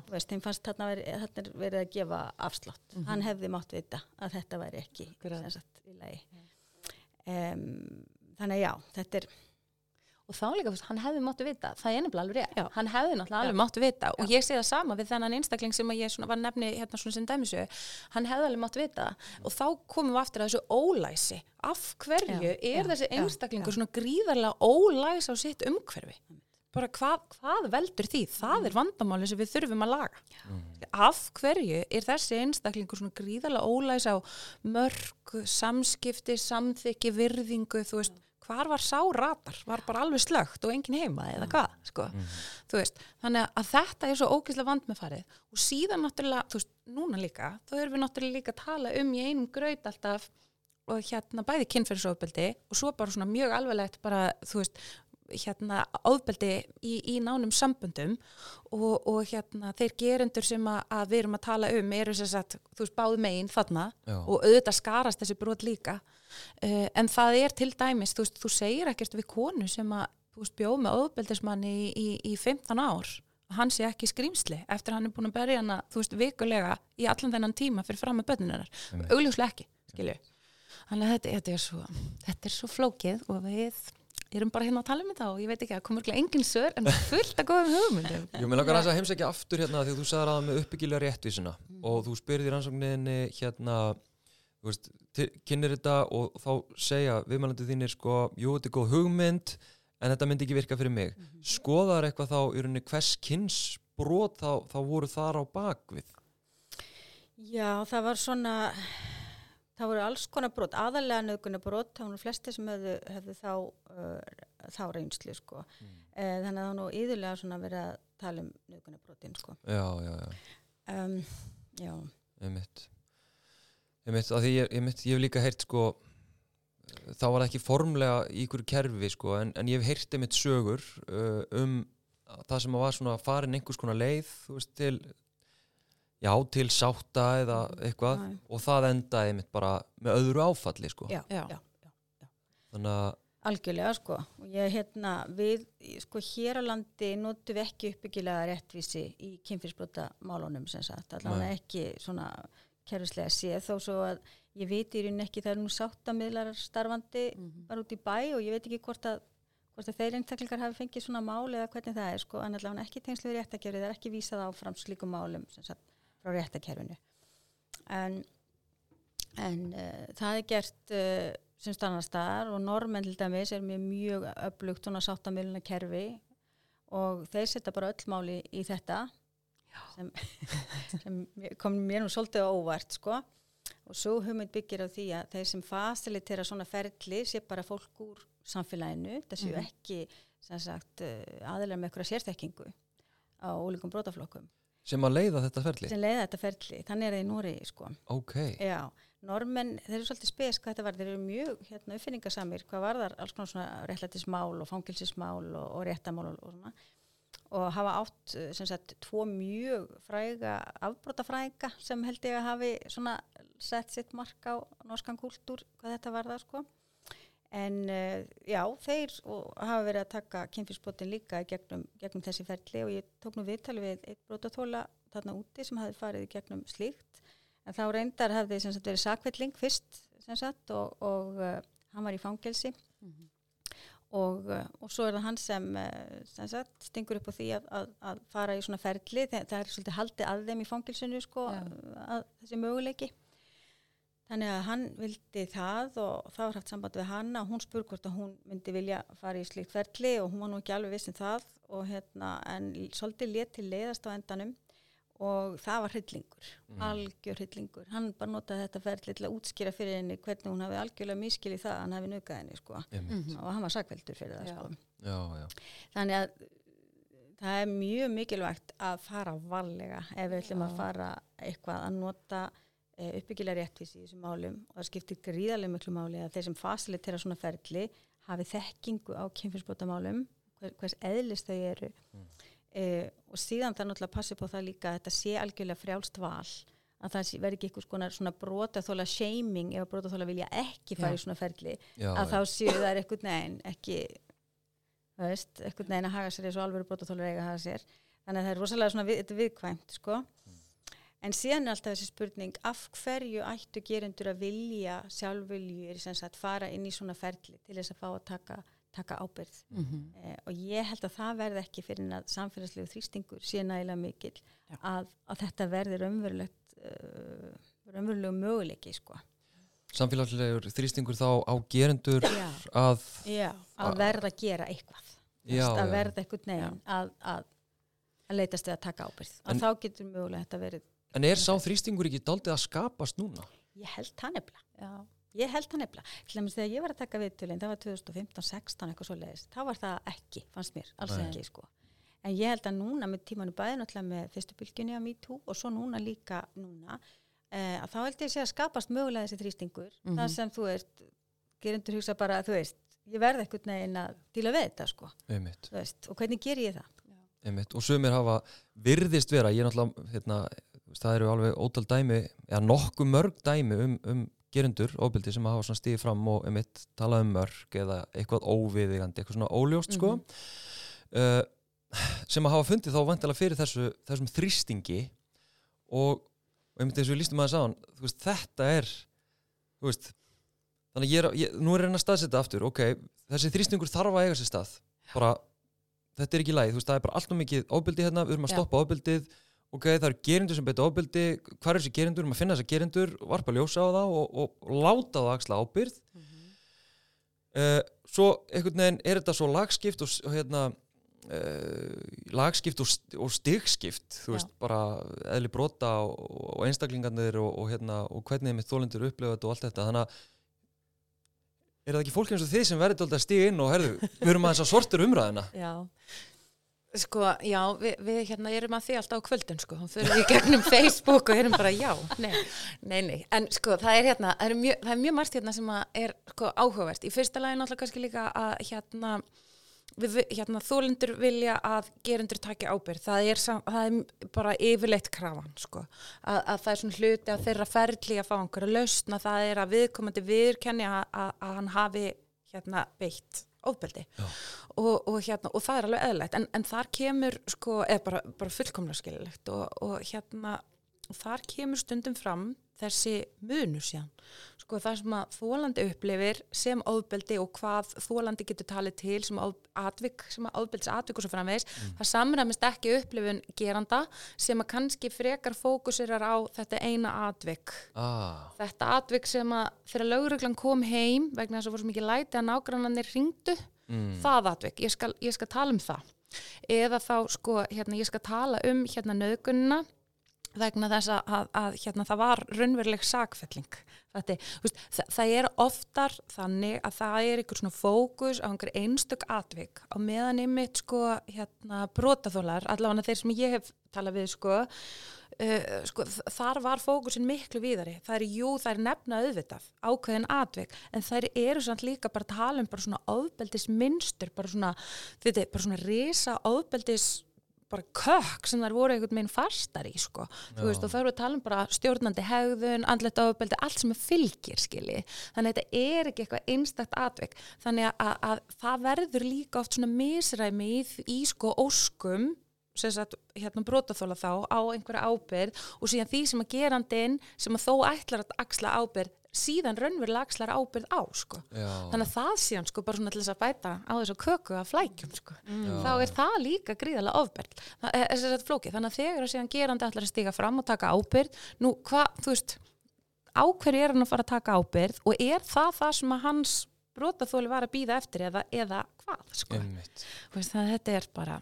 þú veist, þeim fannst þarna verið, þarna er verið að gefa afslátt. Mhm. hann hefði mátt vita að þetta væri ekki sagt, í lagi. Um, þannig að já, þetta er Og þá líka, þú veist, hann hefði máttu vita, það er nefnilega alveg rétt, Já. hann hefði náttúrulega alveg máttu vita og ég sé það sama við þennan einstakling sem að ég var nefni hérna svona sem dæmisu, hann hefði alveg máttu vita og þá komum við aftur að þessu ólæsi, af hverju Já, er já, þessi já, einstaklingur já. svona gríðarlega ólæs á sitt umhverfi? Bara hvað, hvað veldur því? Það er vandamáli sem við þurfum að laga. Af hverju er þessi einstaklingur svona gríðarlega ólæs á mörg, samskipti, samþykki, virðingu, þú veist, hvar var sá ratar? Var bara alveg slögt og engin heima eða hvað, sko? Þú veist, þannig að þetta er svo ógeðslega vand með farið og síðan náttúrulega, þú veist, núna líka, þá erum við náttúrulega líka að tala um í einum graut alltaf og hérna bæði kynferðisofbeldi og svo bara svona mjög alveglegt bara, þú veist, hérna ofbeldi í, í nánum samböndum og, og hérna þeir gerendur sem að, að við erum að tala um eru sem sagt, þú veist, báð megin þarna Já. og auðvitað skarast þessi brot líka uh, en það er til dæmis, þú veist, þú segir ekkert við konu sem að, bjóð með ofbeldismanni í, í, í 15 ár að hann sé ekki skrýmsli eftir að hann er búin að berja hana, þú veist, vikulega í allan þennan tíma fyrir fram með Einmitt. augljóslega ekki, skilju. Þannig að þetta, þetta, er svo, þetta er svo flókið og við erum bara hérna að tala um þetta og ég veit ekki að komur ekki engin sör en fullt að góðum hugmyndum. Jú, mér langar að heimsækja aftur hérna því að þú sagði að með uppbyggilega réttvísina Mm. og þú spyrði í rannsókninni hérna þú veist, kynnir þetta og þá segja viðmælandi þínir sko, jú, þetta er góð hugmynd en þetta myndi ekki virka fyrir mig Mhm. skoðar eitthvað þá í rauninni hvers kynns brot þá, þá voru þar á bakvið Já, það var svona, það voru alls konar brot, aðalega nöðgunar brot, það voru flesti sem hefðu, hefðu þá, uh, þá reynslu, sko. Mm. Eh, þannig að það nú yðurlega svona verið að tala um nöðgunar brotin, sko. Já, já, já, Um, já, einmitt einmitt, að því ég, einmitt, ég hef líka heyrt sko þá var það ekki formlega í ykkur kerfi sko, en, en ég hef heyrt einmitt sögur uh, um það sem að var svona farin einhvers konar leið veist, til já, til sátta eða eitthvað Já. og það endaði einmitt bara með öðru áfalli sko. já, Já. þannig að Algjörlega sko og ég hérna við sko hér á landi notum við ekki uppbyggilega réttvísi í kynfyrsbrota málunum sem sagt allavega ekki svona kerfislega séð þó svo að ég veit í rauninni ekki það er nú sáttamidlar starfandi bara út í bæ og ég veit ekki hvort að hvort að þeir einstaklingar hafi fengið svona mál eða hvernig það er sko. En allavega ekki tengslu við réttakerfi það er ekki vísað áfram slíkum málum sagt frá réttakerfinu en en uh, það er gert uh, sem stannar staðar og normenn til dæmis er mjög öflugt svona sáttamiluna kerfi og þeir setja bara öll máli í þetta sem, sem kom mér nú svolítið óvart sko. Og svo hugmynd byggir á því að þeir sem fasilitera svona ferli sé bara fólk úr samfélaginu, það séu Mhm. ekki sagt aðilega með eitthvað sérþekkingu á ólíkum brotaflokkum. Sem að leiða þetta ferli? Sem leiða þetta ferli, þannig er það í Nóri sko. ok, Já, normenn, þeir eru svolítið spes hvað þetta var, þeir eru mjög hérna, uppfinningasamir hvað var þar alls konar svona réttlætismál og fangilsismál og, og réttamál og, og svona og hafa átt eh, sem sagt tvo mjög fræga afbrotafræga sem held ég að hafi svona sett sitt mark á norskan kúltúr hvað þetta var það sko. En uh, já, þeir hafa verið að taka kynfyrsbrotin líka gegnum, gegnum þessi ferli og ég tók nú viðtali við eitt brotatóla þarna úti sem hafi farið gegnum slíkt. En þá reyndar hafði sem sagt verið sakvelling fyrst sem sagt og, og uh, hann var í fangelsi. Og, uh, og svo er það hann sem, uh, sem sagt, stingur upp á því að, að, að fara í svona ferli. Það, það er svolítið haldið að þeim í fangelsinu sko, þessi möguleiki. Þannig að hann vildi það og það var haft samband við hann og hún spur hvort að hún myndi vilja fara í slíkt ferli og hún var nú ekki alveg viss um það og hérna en svolítið let til leiðast á endanum og það var hryllingur, Mm. algjör hryllingur hann bara notaði þetta ferli til að útskýra fyrir henni hvernig hún hafi algjörlega miskilið það að hann hafi naukað henni sko Einmitt. og hann var sakveldur fyrir það Já. sko já, já, þannig að það er mjög mikilvægt að fara varlega ef við ætlum að fara eitthvað að nota e, uppbyggilega réttvísi í þessum málum og það skiptir gríðarlega miklu máli að þeir sem fasilitera svona ferli hafi þekkingu á kynfyrsbótamálum hver, hvers eðlist þau eru Mm. E, og síðan það náttúrulega passi på það líka að þetta sé algjörlega frjálst val að það sé- verði ekki eitthvað svona, svona brotaþóla shaming ef að brotaþóla vilja ekki fara í svona ferli já, að já. þá séu það er eitthvað neginn ekki þú veist, eitthvað neginn að haga sér eins og alveg brotaþólur eiga að haga sér þannig að það er rosalega svona við, viðkvæmt sko. en síðan er alltaf þessi spurning af hverju ættu gerendur að vilja sjálfviljur sem sagt fara inn í svona ferli til þess að fá að taka, taka ábyrð Mhm. eh, og ég held að það verði ekki fyrir en að samfélagslegu þrýstingur sé nægilega mikil Já. að, að þetta verði raunverulegt uh, raunverulegu möguleiki sko. samfélagslegur þrýstingur þá á gerendur Já. að Já, að verða að gera eitthvað Já, að já. verða eitthvað neginn að, að, að leitast við að taka ábyrð En- að þá getur mögulega þetta verið en er sá þrýstingur ekki daldið að skapast núna ég held það nefnilega Já. Ég held það nefnilega, til dæmis þegar ég var að taka viðtölinn það var 2015-16 eitthvað svo leiðist þá var það ekki, fannst mér, alls Nei. ekki sko. en ég held að núna með tímanu bæði náttúrulega með fyrstu bylgjunni á MeToo og svo núna líka núna eh, að þá held ég sé að skapast mögulega þessi þrýstingur Mhm. það sem þú veist, gerendur hugsa bara þú veist, ég verð eitthvað neginn að díla við þetta sko, einmitt, þú veist, og hvernig ger ég það einmitt. og sumir hafa virðist vera, ég náttúrulega hérna, það eru alveg ótal dæmi eða nokkuð mörg dæmi um, um gerendur, ofbeldi sem hafa svona stíði fram og einmitt talað um mörg eða eitthvað óviðigandi, eitthvað svona óljóst sko. Uh, sem að hafa fundið þá vantilega fyrir þessu, þessum þrýstingi og, og einmitt eins og við lístum aðeins á hann veist, þetta er veist, þannig ég er, ég, nú er einn að staðsetja aftur, ok, þessi þrýstingur þarf að eiga sér stað. Bara, þetta er ekki læg, þú veist, það er bara allt og mikið ofbeldi hérna, við erum að stoppa ofbeldið ok, það eru gerindur sem beita ofbeldi. Hvað er þessi gerindur, að finna þessi gerindur varpa ljósa á það og, og, og láta það axla ábyrð uh, svo einhvern veginn er þetta svo lagskipt og, hérna uh, lagskipt og, st og stigskipt þú Já. veist, bara eðli brota og, einstaklingarnir og, og hérna og hvernig mitt þólendur upplifa þetta og allt þetta. Þannig að er það ekki fólk eins og þið sem verður alltaf að stiga inn og herðu, við erum aðeins að sortir umræðina Já. Sko, já, við, við hérna erum að því alltaf á kvöldin, sko, þá fyrir við gegnum Facebook og erum bara, já, nei, nei, nei, en sko, það er hérna, það er mjög, það er mjög margt hérna sem er, sko, áhugavert. Í fyrsta lagi náttúrulega kannski líka að, hérna, við, hérna, þólendur vilja að gerendur taki ábyrgð. Það er, sam, það er bara yfirleitt krafan, sko, að, að það er svona hluti að þeirra ferli að fá einhverja lausna, það er að viðkomandi viðurkenni að, að hann hafi, hérna, beitt ofbeldi. Og, og, hérna, og það er alveg eðlilegt. En, en þar kemur sko, eða bara, bara fullkomlega skililegt og, og hérna þar kemur stundum fram þessi munur síðan sko það sem að þólandi upplifir sem ofbeldi og hvað þólandi getur talið til sem atvik sem að ofbeldis atvik og svo framvegs mm. það samræmist ekki upplifun geranda sem að kannski frekar fókusirar á þetta eina atvik ah. þetta atvik sem að þegar lauruglan kom heim vegna þess að voru svo mikið læti að nágrannanir ringdu mm. það atvik, ég skal, ég skal tala um það eða þá sko hérna ég skal tala um hérna nöðgunna vegna þess að, að, að hérna, það var raunveruleg sakfelling. Það, það er oftar þannig að það er einhver svona fókus á einhver einstök atvik á meðan einmitt sko hérna brotaþólar, allavega þeir sem ég hef talað við sko, uh, sko þar var fókusin miklu víðari. Það er jú, það er nefna auðvitað ákveðin atvik, en þær eru samt líka bara að tala um bara svona ofbeldis minnstur, bara svona, þetta er bara svona risa ofbeldis bara kökk sem þar voru einhvern veginn fastar í sko, þú veist og þá erum við að tala um bara stjórnandi hegðun, andlet ofbeldi allt sem er fylgir skilji. Þannig að þetta er ekki eitthvað einstakt atvik. Þannig að, að, að það verður líka oft svona misræmi í, í sko óskum Sagt, hérna brotaþóla þá á einhverja ábyrð og síðan því sem að gerandin sem að þó ætlar að axla ábyrð síðan raunverulega axlar ábyrð á sko. þannig að það síðan sko bara svona til þess að bæta á þessu köku að flækjum sko. mm. þá er það líka gríðarlega ofbyrð þess að flóki, þannig að þegar að síðan gerandi ætlar að stiga fram og taka ábyrð nú hvað, þú veist áhverju er hann að fara að taka ábyrð og er það það sem að hans brotaþóli var að býða eftir eða, eða hvað sko. þannig að þetta er bara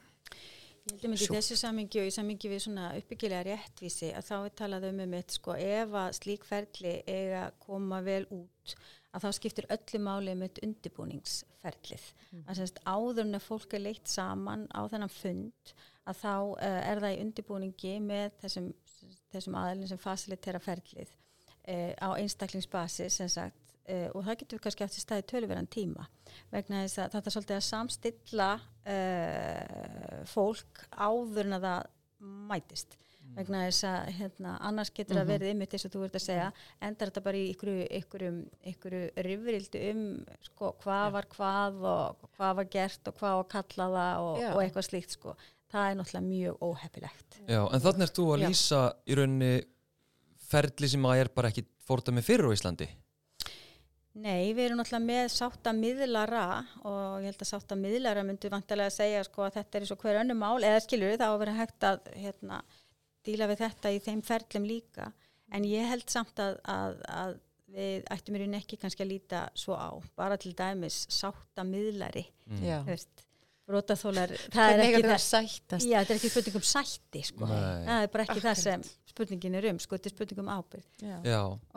Ég held að myndi þessu samingi og í samingi við svona uppbyggilega réttvísi að þá er talað um um eitt sko ef að slíkferðli eiga að koma vel út að þá skiptir öllu máli um eitt undibúningsferðlið. Mm. Að semst áður en að fólk er leitt saman á þennan fund að þá uh, er það í undibúningi með þessum, þessum aðlinn sem fasilitera ferðlið uh, á einstaklingsbasis sem sagt Uh, og það getur kannski eftir staði töluverðan tíma vegna þess að þetta er svolítið að samstilla uh, fólk áður en að það mætist mm. vegna þess að hérna, annars getur það -hmm. verið ymmið þess að þú ert að segja endar þetta bara í ykkur rifrildu um sko, hvað var hvað og hvað var gert og hvað var kallaða og, og eitthvað slíkt sko. það er náttúrulega mjög óheppilegt Já, en þannig er þú að lýsa Já. í rauninni ferli sem að er bara ekki fórta með fyrir á Íslandi Nei, við erum náttúrulega með sáttamiðlara og ég held að sáttamiðlara myndu vantilega að segja sko að þetta er eins og hver önnu mál. Eða skilur þá að vera hægt að hérna, díla við þetta í þeim ferlum líka. En ég held samt að, að, að við ættum í raun ekki kannski að líta svo á bara til dæmis sáttamiðlari mm. Brotaþólar það er ekki það já, þetta er ekki spurning um sætti sko. það er bara ekki Akkurat. það sem spurningin er um, sko, þetta er spurningum ábyrg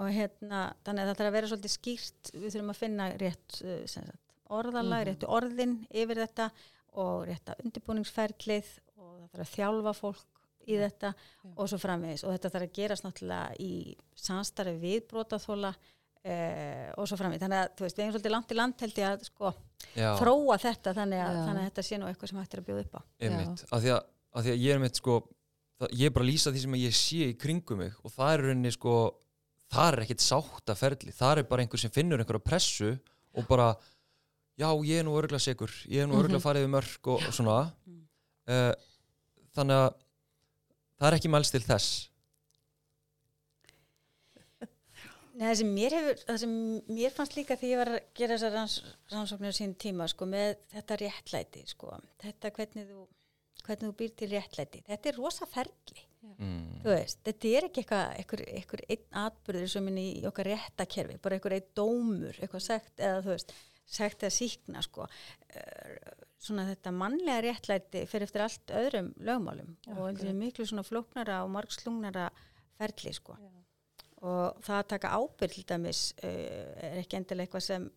og hérna, þannig að það þarf að vera svolítið skýrt, við þurfum að finna rétt uh, sagt, orðalag, mm. réttu orðin yfir þetta og rétta undirbúningsferðlið og það þarf að þjálfa fólk í þetta ja. og svo framvegis og þetta þarf að gerast náttúrulega í samstarfi við brótaþóla eh, og svo framvegis, þannig að þú veist, við erum svolítið langt í land held ég að sko þróa þetta þannig að, þannig að þetta sé nú eitthvað sem hættir að bjóða upp á. Einmitt, af því því að ég er mitt sko það, ég er bara að lýsa því sem ég sé í kringum mig og það er rauninni sko það er ekkert sátt að ferli, það er bara einhver sem finnur einhverja pressu og bara já ég er nú örgulega sigur ég er nú örgulega mhm. farið við mörg og, og svona. Uh, þannig að það er ekki mælst til þess Nei, það sem mér hefur, það sem mér fannst líka því ég var að gera þessar rannsóknir á sín tíma sko með þetta réttlæti sko, þetta hvernig þú hvernig þú býr til réttlæti. Þetta er rosa ferli mm. veist, þetta er ekki eitthvað eitthvað einn atbyrður sem er í okkar réttakerfi bara eitthvað einn dómur eitthvað segt eða þú veist segt eða síkna sko. Eh, svona þetta mannlega réttlæti fyrir eftir allt öðrum lögmálum Já, og þetta er miklu svona flóknara og margslungnara ferli sko. Já. Og það að taka ábyrg til dæmis uh, er ekki endilega eitthvað sem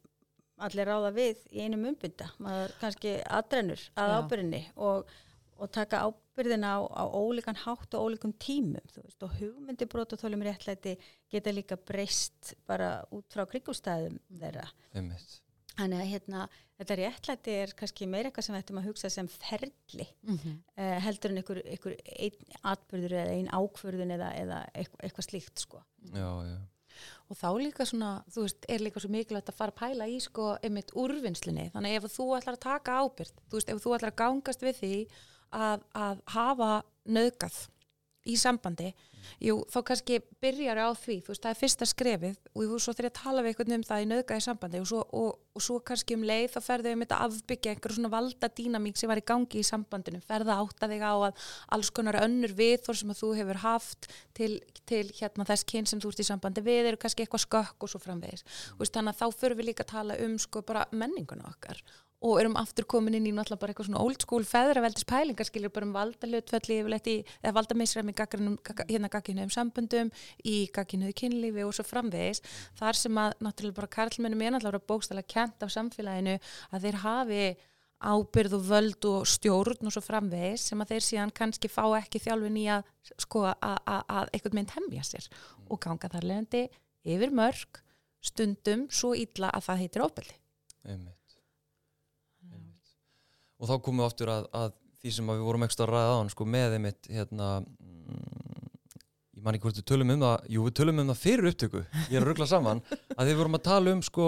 allir ráða við í einum umbynda maður kannski aðrennur að ábyrginni og og taka ábyrðina á, á ólíkan hátt og ólíkum tímum veist, og hugmyndi brotatólum réttlæti geta líka breyst bara út frá krigumstæðum þeirra þannig að hérna, þetta réttlæti er kannski meira eitthvað sem við ættum að hugsa sem ferli mm -hmm. uh, heldur en einhver, einhver einn atbyrður eða einn ákförðun eða, eða eitthvað, eitthvað slíkt sko. Já, já og þá líka svona, þú veist, er líka svo mikilvægt að fara að pæla í sko einmitt úrvinnslinni þannig ef þú ætlar að taka ábyrð þú veist, ef þú ætlar að gangast við því að, að hafa nöðgat í sambandi jú, þá kannski byrjar á því þú veist, það er fyrsta skrefið og þú svo þegar að tala við einhvern um það í nöðgæði sambandi og svo, og, og svo kannski um leið þá ferðu um þetta afbyggja einhverjum svona valda dýnamík sem var í gangi í sambandinu ferða átta þig á að alls konar önnur viðþór sem að þú hefur haft til, til hérna þess kyn sem þú ert í sambandi við eru kannski eitthvað skökk og svo framvegis mm. þannig að þá förum við líka að tala um sko bara menninguna okkar og erum aftur komin inn í náttúrulega bara eitthvað svona old school feðraveldis pælingar skiljur bara um valdalutfelli eða valdamisræmi hérna gagginuðum sambundum í gagginuðu kynlífi og svo framvegis. Þar sem að náttúrulega bara karlmennum er náttúrulega bókstæðilega kent af samfélaginu að þeir hafi ábyrð og völd og stjórn og svo framvegis sem að þeir síðan kannski fá ekki þjálfin í að sko að eitthvað mynd hemmja sér og ganga þar leðandi yfir mörg stundum svo ítla að það heitir óbyrði og þá komum við aftur að, að því sem að við vorum ekstra að ræða á hann sko, með einmitt hérna, mm, ég man ekki hvort við tölum um það jú við tölum um það fyrir upptöku. Ég er að ruggla saman að við vorum að tala um sko,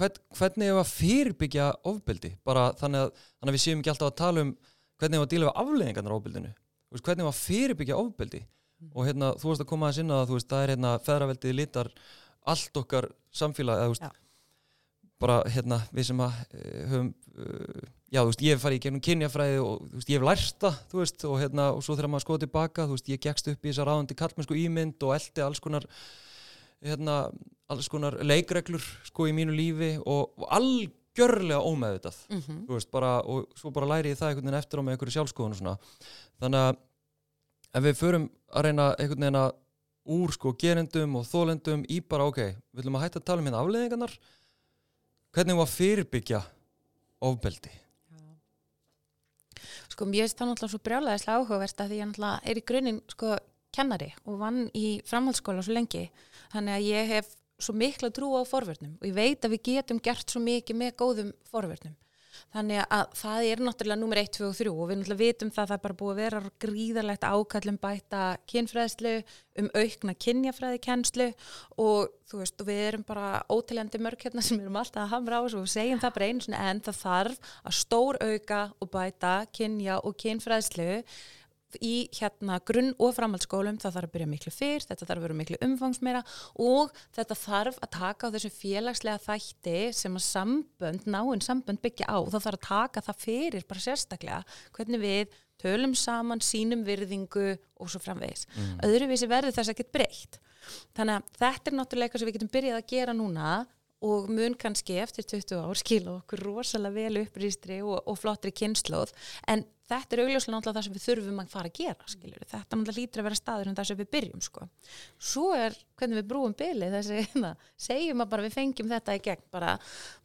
hvern, hvernig var að fyrirbyggja ofbeldi? Bara þannig að, þannig að við séum ekki alltaf að tala um hvernig var að díla við afleggingarnar ofbeldinu. Veist, hvernig var að fyrirbyggja ofbeldi? Mm. og hérna þú veist að koma að sinna að veist, það er hérna feðraveldið litar allt okkar samfélag eða, bara hérna við sem að eh, höfum uh, já, þú veist, ég hef farið í gegnum kynjafræði og þú veist, ég hef lært það, þú veist, og hérna, og svo þegar maður skoði tilbaka, þú veist, ég gegst upp í þessar ráðandi kallmennsku ímynd og eldi alls konar, hérna, alls konar leikreglur, sko, í mínu lífi og, og algjörlega ómeðvitað, mm -hmm. þú veist, bara, og svo bara læri ég það einhvern veginn eftir á með einhverju sjálfskoðun og svona, þannig að ef við förum að reyna einhvern veginn að úr, sko, gerendum og þólendum í bara, ok, við viljum að hætta að tala um hérna afleðingarnar, hvernig var fyrirbyggja ofbeldi? Sko mér finnst það náttúrulega svo brjálæðislega áhugavert að því ég náttúrulega er í grunninn sko kennari og vann í framhaldsskóla svo lengi. Þannig að ég hef svo mikla trú á forverðnum og ég veit að við getum gert svo mikið með góðum forverðnum Þannig að það er náttúrulega nummer 1, 2 og 3 og við náttúrulega vitum það að það er bara búið að vera gríðarlegt ákallum bæta kynfræðslu, um aukna kynjafræðikennslu og þú veist og við erum bara ótiljandi mörg hérna sem erum alltaf að hamra á þessu og segjum það bara einu en það þarf að stór auka og bæta kynja og kynfræðslu í hérna grunn- og framhaldsskólum það þarf að byrja miklu fyrr, þetta þarf að vera miklu umfangsmeira og þetta þarf að taka á þessu félagslega þætti sem að sambönd, náinn sambönd byggja á það þarf að taka það fyrir bara sérstaklega hvernig við tölum saman, sínum virðingu og svo framvegis. Mm. Öðruvísi verður þess að geta breytt. Þannig að þetta er náttúrulega eitthvað sem við getum byrjað að gera núna og mun kannski eftir 20 ár skila okkur rosalega vel upprýstri og, og flottri kynnslóð en þetta er augljóslega náttúrulega það sem við þurfum að fara að gera skiljur. þetta náttúrulega lítur að vera staður en það sem við byrjum sko. svo er hvernig við brúum bylið þessi, hérna, segjum að bara við fengjum þetta í gegn. Bara,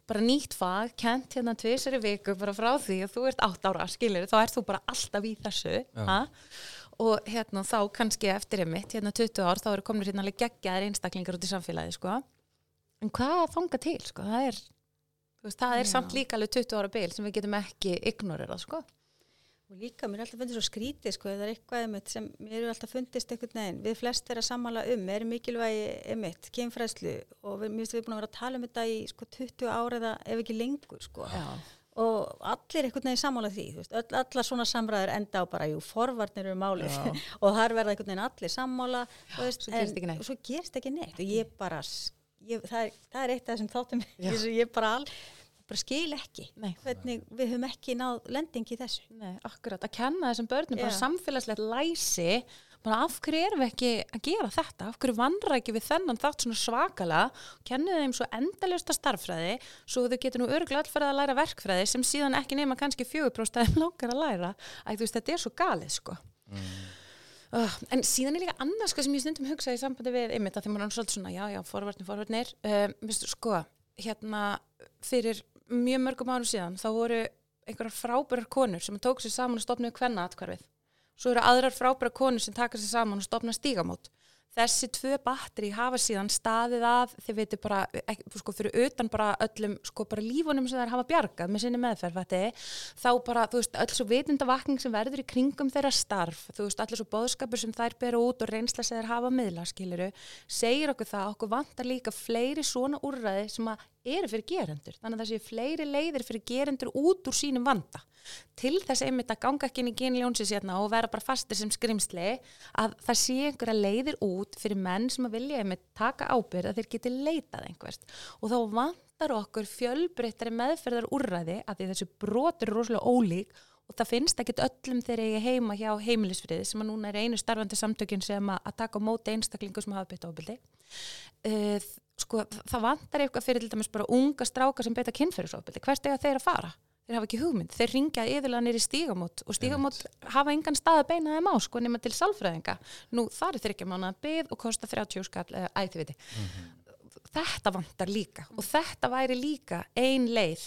bara nýtt fag, kent hérna tviðsari viku bara frá því að þú ert átt ára skiljur, þá ert þú bara alltaf í þessu og hérna þá kannski eftir einmitt, hérna 20 ár þá eru komin hérna geggjaðir einstaklingar út í samfélagi sko en hvað þonga til sko? það er, veist, það er samt líka alveg 20 ára bil sem við getum ekki ignorerað sko. og líka mér er alltaf fundist svo skrítið sko, það er eitthvað einmitt sem mér er alltaf fundist einhvern veginn, við flest er að sammála um er mikilvægi einmitt, kemfræslu og við, mér finnst við búin að vera að tala um þetta í sko, 20 ára eða ef ekki lengur sko. og allir einhvern veginn sammála því, veist, öll, allar svona samræður enda á bara, jú, forvarnir eru málið. Og þar verða einhvern veginn allir Já, veist, svo, gerist ekki neitt. Og ég bara ég, það, er, það er eitt af þessum þáttum ég bara, all, bara skil ekki Nei. hvernig við höfum ekki náð lendingi í þessu. Nei, akkurat, að kenna þessum börnum bara samfélagslegt læsi bara af hverju erum við ekki að gera þetta? Af hverju vandra ekki við þennan þátt svona svakala kennu þeim svo endaljósta starffræði svo þau getur nú örgulega allferð að læra verkfræði sem síðan ekki nema kannski fjögurpróstaðum lókar að læra. Að þú veist þetta er svo galið sko. Mm. Uh, en síðan er líka annars sem ég stundum hugsa í sambandi við einmitt að því maður er svolítið svona já já forvarnir forvarnir. Uh, viðstu, sko hérna fyrir mjög mörgum árum síðan þá voru einhverjar frábærar konur sem tók sér saman og stopnaði hvenna atkvarfið svo eru aðrar frábærar konur sem taka sér saman og stopnaði stígamót þessi tvö batteri hafa síðan staðið að þið veitir bara, ekki, sko, fyrir utan bara öllum, sko, bara lífunum sem þær hafa bjargað með sinni meðferð, þá bara, þú veist, öll svo vitundavakning sem verður í kringum þeirra starf, þú veist, allir svo bóðskapur sem þær bera út og reynsla sem þær hafa miðla, skiliru, segir okkur það, okkur vantar líka fleiri svona úrræði sem að eru fyrir gerendur, þannig að það sé fleiri leiðir fyrir gerendur út úr sínum vanda. Til þess einmitt að ganga ekki inn í genljónsins hérna og vera bara fastir sem skrimsli að það sé einhverja leiðir út fyrir menn sem að vilja einmitt taka ábyrð að þeir geti leitað einhvert. Og þá vantar okkur fjölbreyttari meðferðar úrræði að því þessu brotur er rosalega ólík og það finnst ekkit öllum þegar ég er heima hjá heimilisfriði sem að núna er einu starfandi samtökin sem að, taka móti einstaklingu sem hafa byrta ábyrði uh, sko það vantar eitthvað fyrir til dæmis bara unga strákar sem beita kynferðisofbeldi. Hvert er þeir að fara? Þeir hafa ekki hugmynd, þeir ringja yfirlega nýri stígamót og stígamót hafa engan stað að beina þeim á sko nema til sálfræðinga. Nú það er þryggja mánu að byggð og kosta 30 skall eða æði viti. Þetta vantar líka og þetta væri líka ein leið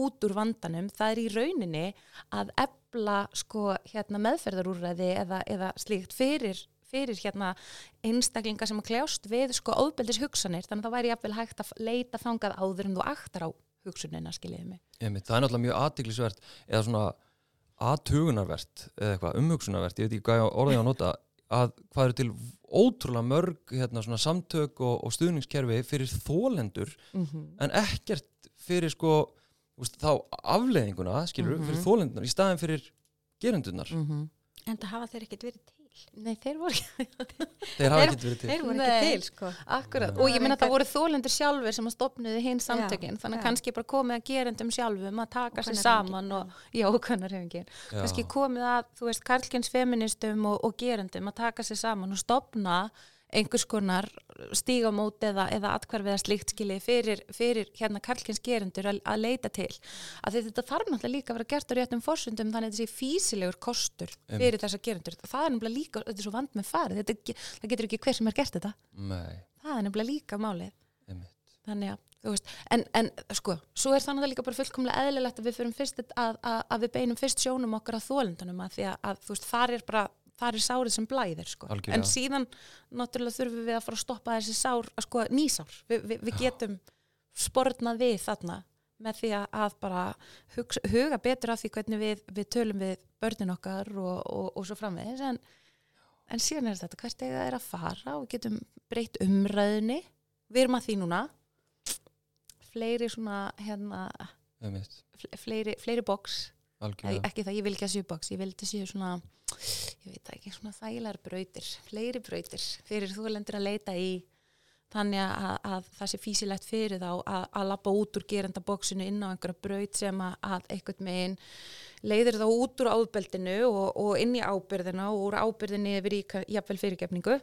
út úr vandanum, það er í rauninni að ebla sko hérna meðferðarúræði eða, eða slíkt fyrir, fyrir hérna einstaklinga sem að kljást við sko óbeldis hugsanir, þannig að það væri jafnvel hægt að leita þangað áður en þú aktar á hugsunina, skiljiði mig. Einmitt, það er náttúrulega mjög aðtiklisvert eða svona aðtugunarvert eða eitthvað umhugsunarvert, ég veit ekki hvað orðið ég á að nota að hvað eru til ótrúlega mörg hérna, svona, samtök og, og stuðningskerfi fyrir þólendur Mm -hmm. en ekkert fyrir sko úst, þá afleiðinguna skilur Mhm. fyrir þólendunar í staðin fyrir gerendurnar En það hafa þeir ekkert verið til. Nei, þeir voru ekki þeir hafa ekkert verið til Þeir voru Nei. ekki til, sko. Akkurat, Nei. og ég minna að Það voru þólendur sjálfur sem að stopnuði hinn samtökin, þannig að kannski bara komið að gerendum sjálfum að taka sér saman og, já, Já. kannski komið að, þú veist, karlkins feministum og, og gerendum að taka sér saman og stopna einhvers konar stígamót eða, eða atkvarfið að slíkt skilji fyrir, fyrir hérna karlkins gerendur að, að leita til. Að þetta þarf náttúrulega líka að vera gert á réttum forsundum þannig að þessi físilegur kostur fyrir þessa gerendur, það er nefnilega líka þetta er svo vand með farið, þetta, það getur ekki hver sem er gert þetta, Nei, það er nefnilega líka málið. Einmitt. Þannig að, þú veist, en, en sko, svo er þannig að líka bara fullkomlega eðlilegt að við fyrst að, að, að við beinum fyrst sjónum okkar að þólendunum að því að, að þú veist, þar er bara þar er sárið sem blæðir, sko. En síðan, náttúrulega þurfum við að fara að stoppa þessi sár, sko, nýsár. Vi, við, við getum spornað við þarna með því að, að bara hugs, huga betur af því hvernig við, við tölum við börnin okkar og, og, og svo framvegis. En, en síðan er þetta hvert eða er að fara og getum breytt umræðinni við erum að því núna. Fleiri svona hérna, fleiri, fleiri box. Æ, algjörlega. Ekki það, ég vil ekki að séu box ég vil þetta séu svona ég veit ekki, svona þægilegar brautir fleiri brautir fyrir þú lendur að leita í þannig að, að það sé físilegt fyrir þá að, að lappa út úr gerenda bóksinu inn á einhverja braut sem að, að einhvern megin leiðir þá út úr ábeldinu og, og inn í ábyrðina og úr ábyrðinu yfir í jafnvel fyrirgefningu.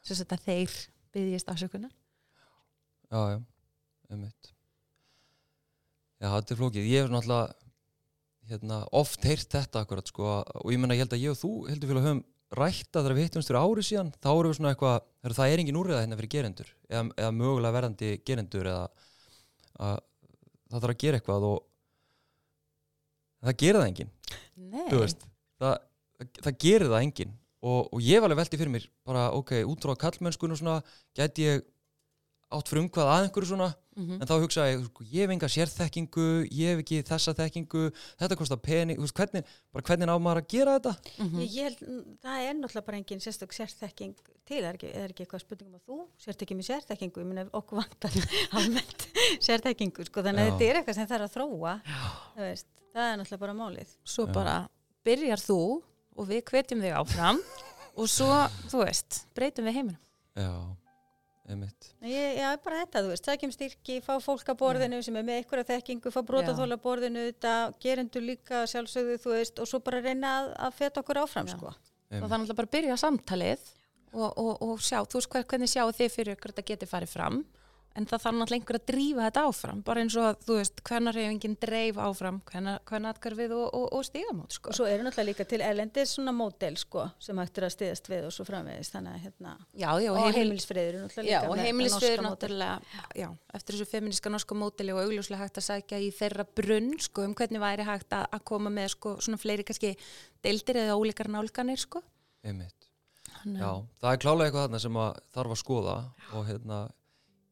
Sem þetta þeir byggjast afsökunar. Já, já, einmitt. Já, þetta er flókið. Ég hef náttúrulega hérna, oft heyrt þetta akkurat sko, og ég menna ég held að ég og þú heldur fyrir að höfum rætta þegar við hittumst fyrir ári síðan þá erum við svona eitthvað, það er engin úrreða hérna fyrir gerendur eða, eða mögulega verðandi gerendur eða að það þarf að gera eitthvað og það gerir það engin veist, það, það gerir það engin og, og ég var alveg veldi fyrir mér bara ok, út frá kallmennskun og svona gæti ég átt frumkvað að einhverju svona mm en þá hugsaði ég, sko, ég hef enga sérþekkingu ég hef ekki þessa þekkingu þetta kostar pening, þú veist, hvernig, bara hvernig á maður að gera þetta? Mhm. Ég, ég held, mm, það er náttúrulega bara engin sérstök sérþekking til, það er ekki, er ekki eitthvað spurningum að þú sért ekki með sérþekkingu, ég meina okkur vantar almennt sérþekkingu, sko, þannig að þetta er eitthvað sem þarf að þróa, veist, það er náttúrulega bara málið. svo Já. bara byrjar þú og við hvetjum þig áfram og svo, þú veist, breytum við heiminum. Já, Ég, já, bara þetta, þú veist, sækjum styrki, fá fólk að borðinu sem er með einhverja þekkingu, fá brotaþóla að borðinu, þetta gerendur líka sjálfsögðu, þú veist, og svo bara reyna að, að feta okkur áfram, Já. sko. og einmitt. þannig að bara byrja samtalið og, og, og sjá, þú veist hver, hvernig sjáu þið fyrir ykkur þetta geti farið fram en það þarf náttúrulega einhver að drífa þetta áfram bara eins og að, þú veist, hvernig reyfingin dreif áfram, hvernig atkvarfið og, og, og stígamót, sko. Og svo eru náttúrulega líka til erlendis svona módel, sko, sem hægt er að stiðast við og svo framvegis, þannig að hérna, Já, já, og heimil, heimilisfriður eru náttúrulega já, líka og heimilisfriður náttúrulega, já, eftir þessu feministka norska mótili og augljóslega hægt að sækja í þeirra brunn, sko, um hvernig væri hægt að, að koma með, sko, svona fleiri kannski deildir eða ólíkar nálganir, sko. Já, að- það er klálega eitthvað þarna sem að þarf að skoða og hérna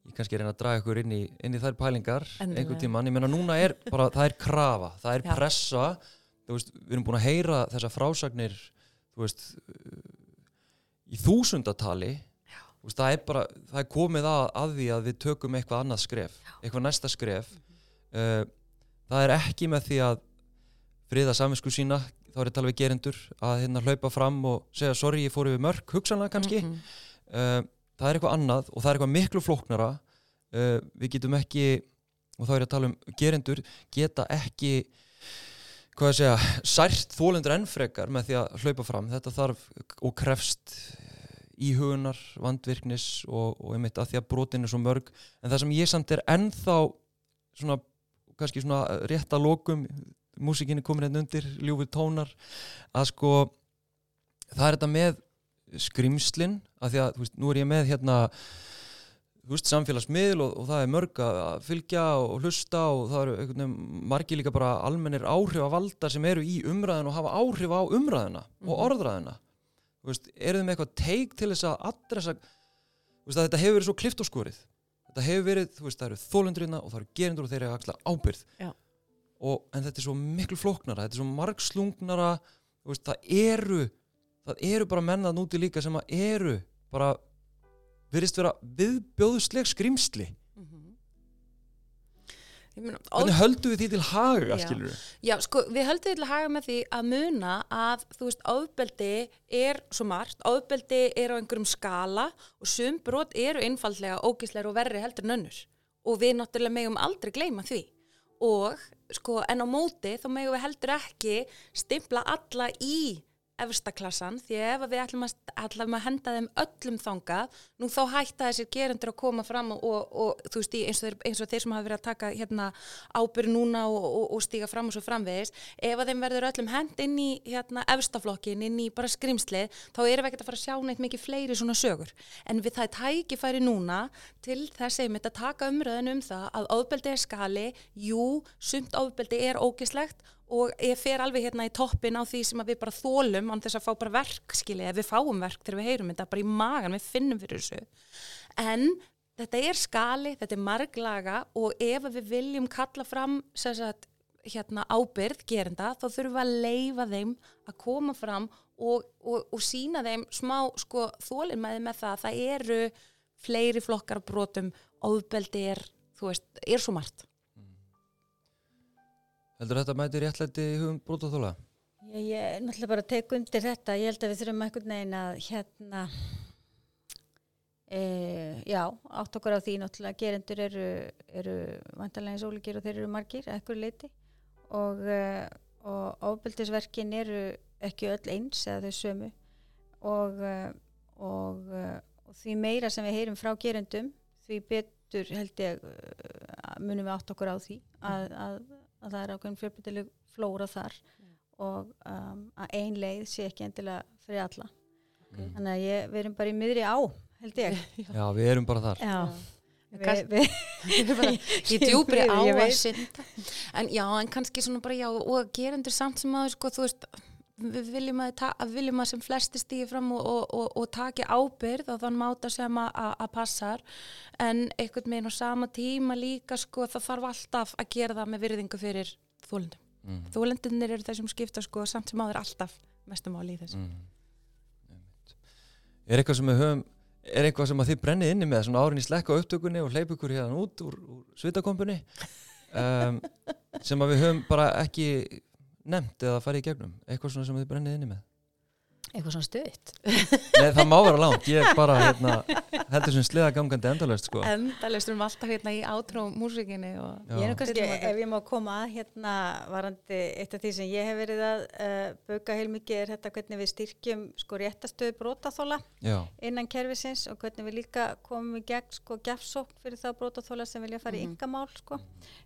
ég kannski reyna að draga ykkur inn í, inn í þær pælingar Endilega. einhvern tímann, ég meina núna er bara, það er krafa, það er Já. pressa. Veist, við erum búin að heyra þessar frásagnir þú veist í þúsundatali. Þú veist, það er bara, það er komið að, að því að við tökum eitthvað annað skref eitthvað næsta skref. Uh, það er ekki með því að friða saminsku sína. Þá er tala við gerendur að hérna hlaupa fram og segja sorry ég fór yfir mörg, hugsanlega kannski. Mhm. uh, það er eitthvað annað og það er eitthvað miklu flóknara uh, við getum ekki og þá er ég að tala um gerendur geta ekki hvað að segja, sært þólendur ennfrekar með því að hlaupa fram. Þetta þarf og krefst íhugunar, vandvirknis og, og einmitt að því að brotin er svo mörg. En það sem ég samt er ennþá svona, kannski svona rétt að lokum, músikinni komin hérna undir, ljúfið tónar að sko það er þetta með skrimslin að því að, þú veist, nú er ég með hérna þú veist, samfélagsmiðl og, og það er mörg að fylgja og hlusta og það eru margir líka bara almennir áhrif að valda sem eru í umræðinu og hafa áhrif á umræðina og Mhm. orðræðina þú veist, eru þið með eitthvað teik til þess að adressa, þú veist, að þetta hefur verið svo klift og skorið. Þetta hefur verið, þú veist, það eru þólendurina og það eru gerendur og þeir eru axla ábyrð og, en þetta er svo miklu flóknara þetta er svo margslungnara þú veist, það eru það eru bara mennað núti líka sem að eru bara virðist vera viðbjóðusleg skrimsli Mhm. Ég meina, hvernig höldum við því til haga, Já. skilur við Já, sko, við höldum til að haga með því að muna að, þú veist, ofbeldi er svo margt, ofbeldi er á einhverjum skala og sum brot eru einfallega ógislegar og verri heldur en önnur. Og við náttúrulega megum aldrei gleyma því. Og, sko, en á móti þá megum við heldur ekki stimpla alla í efstaklassan því ef við ætlum að, ætlum að henda þeim öllum þangað, nú þá hætta þessir gerendur að koma fram og, og, og þú veist, eins og, þeir, eins og þeir sem hafa verið að taka hérna ábyrð núna og, og, stíga fram og svo framvegis, ef að þeim verður öllum hend inn í hérna efstaflokkin, inn í bara skrimslið, þá erum við ekkert að fara að sjá neitt mikið fleiri svona sögur. En við það tækifæri núna til þess að taka umröðin um það að ofbeldi er skali, jú, sumt ofbeldi er ógislegt og ég fer alveg hérna í toppin á því sem við bara þólum án þess að fá bara verk, skilji, ef við fáum verk þegar við heyrum þetta bara í magan, við finnum fyrir þessu. En þetta er skali, þetta er marglaga og ef við viljum kalla fram sagt, hérna, ábyrð gerenda, þá þurfum við að leifa þeim að koma fram og, og, og sína þeim smá sko, þólin með, með það að það eru fleiri flokkar brotum, ofbeldi er, þú veist, er svo margt. Heldur þetta mæti réttlæti í hugum brótaþóla Ég, ég náttúrulega bara tek undir þetta, ég held að við þurfum einhvern veginn að hérna, e, já, átt okkur á því. Náttúrulega gerendur eru, eru vantarlega eins ólíkir og þeir eru margir, ekkur leiti og, e, og ofbeldisverkin eru ekki öll eins eða þau sömu. Og, e, og, e, og því meira sem við heyrum frá gerendum, því betur held ég munum við átt okkur á því að, að, að það er ákveðin fjölbyrtileg flóra þar og um, að ein leið sé ekki endilega fyrir alla. Mm. Þannig að ég, við erum bara í miðri á, held ég. já, við erum bara þar Já. Ég djúpri á að synda. En já, en kannski svona bara já, og gerendur samt sem að, sko, þú veist, við viljum að, að viljum að sem flesti stíði fram og, og, og, og taki ábyrð og þann máta sem að, að, passar en einhvern veginn á sama tíma líka sko það þarf alltaf að gera það með virðingu fyrir þólendum. mm. Þólendunir eru þessum skipta sko samt sem áður alltaf mestum áli í þessu. Mm. Einmitt. Er eitthvað sem við höfum er eitthvað sem að þið brennið inni með svona árin í slekka upptökunni og hleyp ykkur hérna út úr, úr svitakompuni um, sem að við höfum bara ekki nefnt eða farið í gegnum eitthvað svona sem þið brennið inni með eitthvað svona stuðt. Nei, það má vera langt, ég er bara hérna, heldur sem sliða gangandi endalaust sko. Endalist erum alltaf hérna í átrú músikinni og Já. Ég er nú kannski, ef ég má koma að hérna varandi eitt af því sem ég hef verið að uh, bauka heilmikið er þetta hvernig við styrkjum sko réttastöðu brótaþóla Já, innan kerfisins og hvernig við líka komum í gegn sko gjafsókn fyrir þá brótaþóla sem vilja fara í Mhm. yngamál sko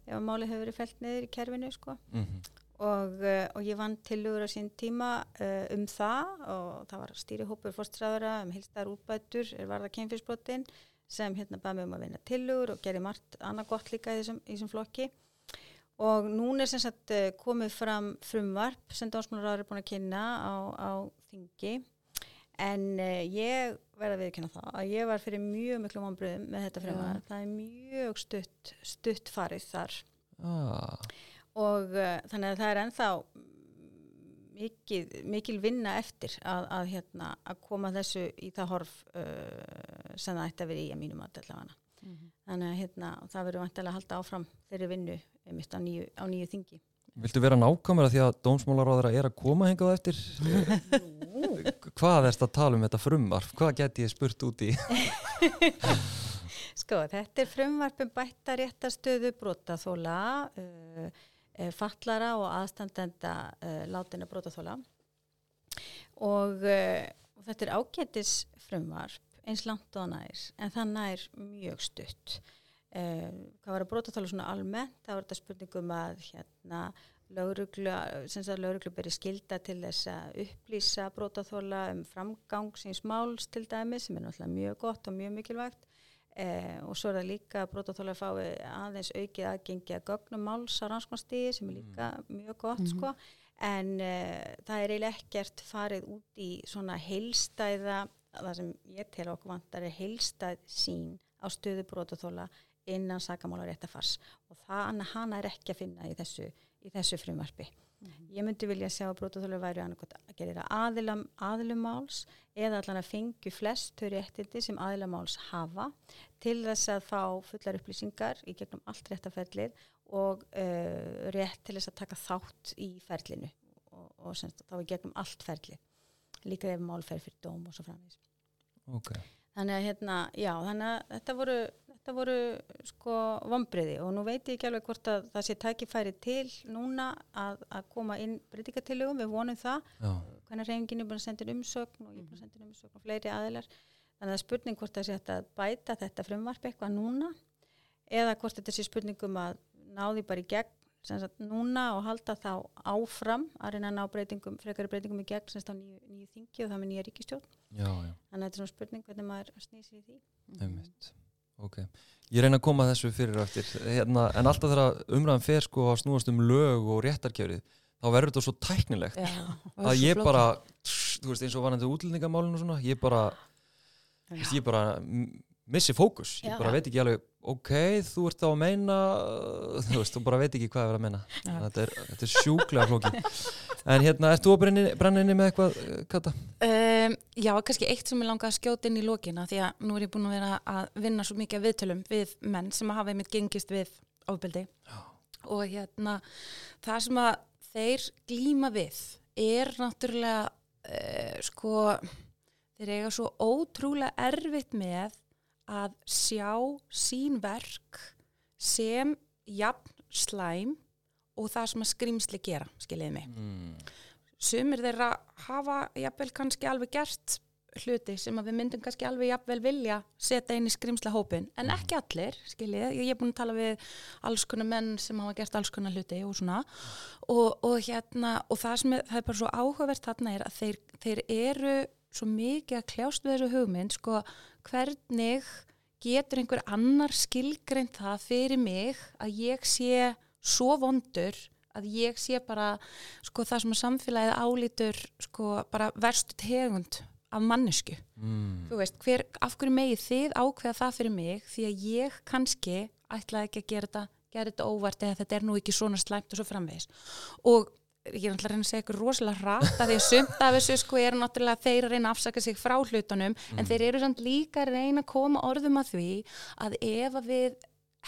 ef máli hefur verið felt niður í kerfinu sko mm og, uh, og ég vann tilugur á sín tíma uh, um það og það var stýrihópur fórstræðara um hilstar útbætur er varða kynfyrsbrotin sem hérna baði mig um að vinna tilugur og gerði margt annað gott líka í þessum, í þessum flokki. Og núna er sem sagt uh, komið fram frumvarp sem dómsmálaráður er búin að kynna á, á þingi. En uh, ég verða að viðkynna það að ég var fyrir mjög miklu vonbröðum með þetta frumvarp, það er mjög stutt, stutt farið þar. Ah, og uh, þannig að það er ennþá mikil, mikil vinna eftir að, að, hérna, að koma þessu í það horf uh, sem það ætti að vera í að mínum að allavega. Þannig að hérna, það verður vantilega að halda áfram þeirri vinnu einmitt á nýju, á nýju þingi. Viltu vera nákvæmur að því að dómsmálaráðara er að koma hengað á eftir? Hvað erst að tala um þetta frumvarf? Hvað geti ég spurt út í? Sko, þetta er frumvarpum bætta réttastöðu brotaþóla, uh, uh, fallara og aðstandenda uh, látina brotaþóla og, uh, og þetta er ágætis frumvarp eins langt og nær en það nær mjög stutt. Hvað var að brotaþóla svona almennt, þá er þetta spurningum að hérna lauruglu, beri skilda til þess að upplýsa brotaþóla um framgang síns máls til dæmi sem er náttúrulega mjög gott og mjög mikilvægt Eh, og svo er það líka að brotaþólar fái aðeins aukið aðgengi að gögnum máls á rannskonastíði sem er líka mjög gott Mhm. sko en eh, það er eiginlega ekkert farið út í svona heilstæða það sem ég tel okkur vantar er heilstæð sín á stöðu brotaþóla innan sakamála réttafars og það hana er ekki að finna í þessu, í þessu frumvarpi. Ég myndi vilja sjá að brotaþólar væri að gera aðilum, aðilumáls eða allan að fengju flest þau réttindi sem aðilumáls hafa til þess að fá fullar upplýsingar í gegnum allt réttaferlið og uh, rétt til þess að taka þátt í ferlinu og, og semst, þá í gegnum allt ferlið. Líka ef mál fer fyrir dóm og svo framvís. Ok. Þannig að hérna, já, þannig að þetta voru, þetta voru sko vombriði og nú veit ég ekki alveg hvort að það sé tækifæri til núna að, að koma inn breytingatilugum, við vonum það, Já. hvernig reyngin er búin að senda umsögn og ég er búin að senda umsögn og fleiri aðilar. Þannig að það er spurning hvort það sé að bæta þetta frumvarp eitthvað núna eða hvort þetta sé spurningum að ná því bara í gegn sagt núna og halda þá áfram að reyna að ná breytingum, frekari breytingum í gegn sem sagt á nýju, þingi og það með nýja ríkistjórn. Já, já. Þannig að þetta er svona spurning hvernig maður snýr sér í því. Einmitt. Ok. Ég reyna að koma þessu fyrir eftir. Hérna, en alltaf þegar umræðan fer sko að snúast um lög og réttarkjörið, þá verður þetta svo tæknilegt Já, að ég flókið. bara, þú veist eins og varandi útlendingamálinu og svona, ég bara, ég bara missi fókus. Ég bara veit ekki alveg, ok, þú ert þá að meina, þú veist, þú bara veit ekki hvað ég er að meina. Þetta er, þetta er sjúklega flókið. En hérna, ert þú að brenna inni með eitthvað, eh, Kata? Um, já, kannski eitt sem ég langaði að skjóta inn í lokina því að nú er ég búin að vera að vinna svo mikið viðtölum við menn sem hafa einmitt gengist við Já. og hérna það sem að þeir glíma við er náttúrulega uh, sko þeir eiga svo ótrúlega erfitt með að sjá sín verk sem jafn slæm og það sem að skrimsli gera, skiljiði mig. Mm. sumir þeirra hafa jafnvel kannski alveg gert hluti sem að við myndum kannski alveg jafnvel vilja setja inn í skrimsla hópin en ekki allir, skiljið, ég er búin að tala við alls konar menn sem hafa gert alls konar hluti og svona. Og, og hérna, og það sem er, það er bara svo áhugavert þarna er að þeir, þeir eru svo mikið að kljást við þessu hugmynd, sko, hvernig getur einhver annar skilgreint það fyrir mig að ég sé svo vondur að ég sé bara sko það sem að samfélagið álítur sko bara verstu tegund af mannesku. Mm. Veist, hver, af hverju megið þið ákveða það fyrir mig því að ég kannski ætlaði ekki að gera þetta, gera þetta óvart eða þetta er nú ekki svona slæmt og svo framvegis. Og ég er náttúrulega að reyna að segja ykkur rosalega rætt að því að sumt af þessu sko er náttúrulega þeir að reyna að afsaka sig frá hlutunum en þeir eru samt líka að reyna að koma orðum að því að ef að við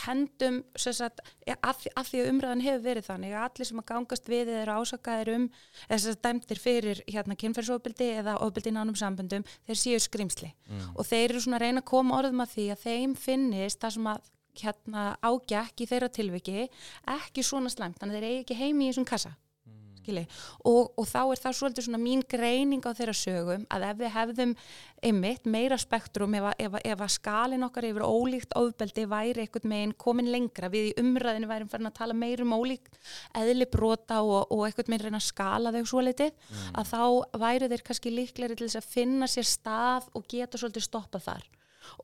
hendum sagt, að, að því að umræðan hefur verið þannig að allir sem að gangast við eða ásakaðir um eða dæmdir fyrir hérna kynferðsofbildi eða ofbildi í nánum samböndum þeir séu skrimsli. Og þeir eru svona að reyna að koma orðum að því að þeim finnist það sem að hérna ágækk í þeirra tilviki ekki svona slæmt, þannig að þeir eigi ekki heimi í þessum kassa og, og þá er það svolítið svona mín greining á þeirra sögum að ef við hefðum einmitt meira spektrum ef, ef, ef að skalin okkar yfir ólíkt ofbeldi væri einhvern meginn komin lengra við í umræðinu værum farin að tala meira um ólíkt eðli brota og, og einhvern meginn reyna að skala þau svo litið að þá væru þeir kannski líklegri til þess að finna sér stað og geta svolítið stoppað þar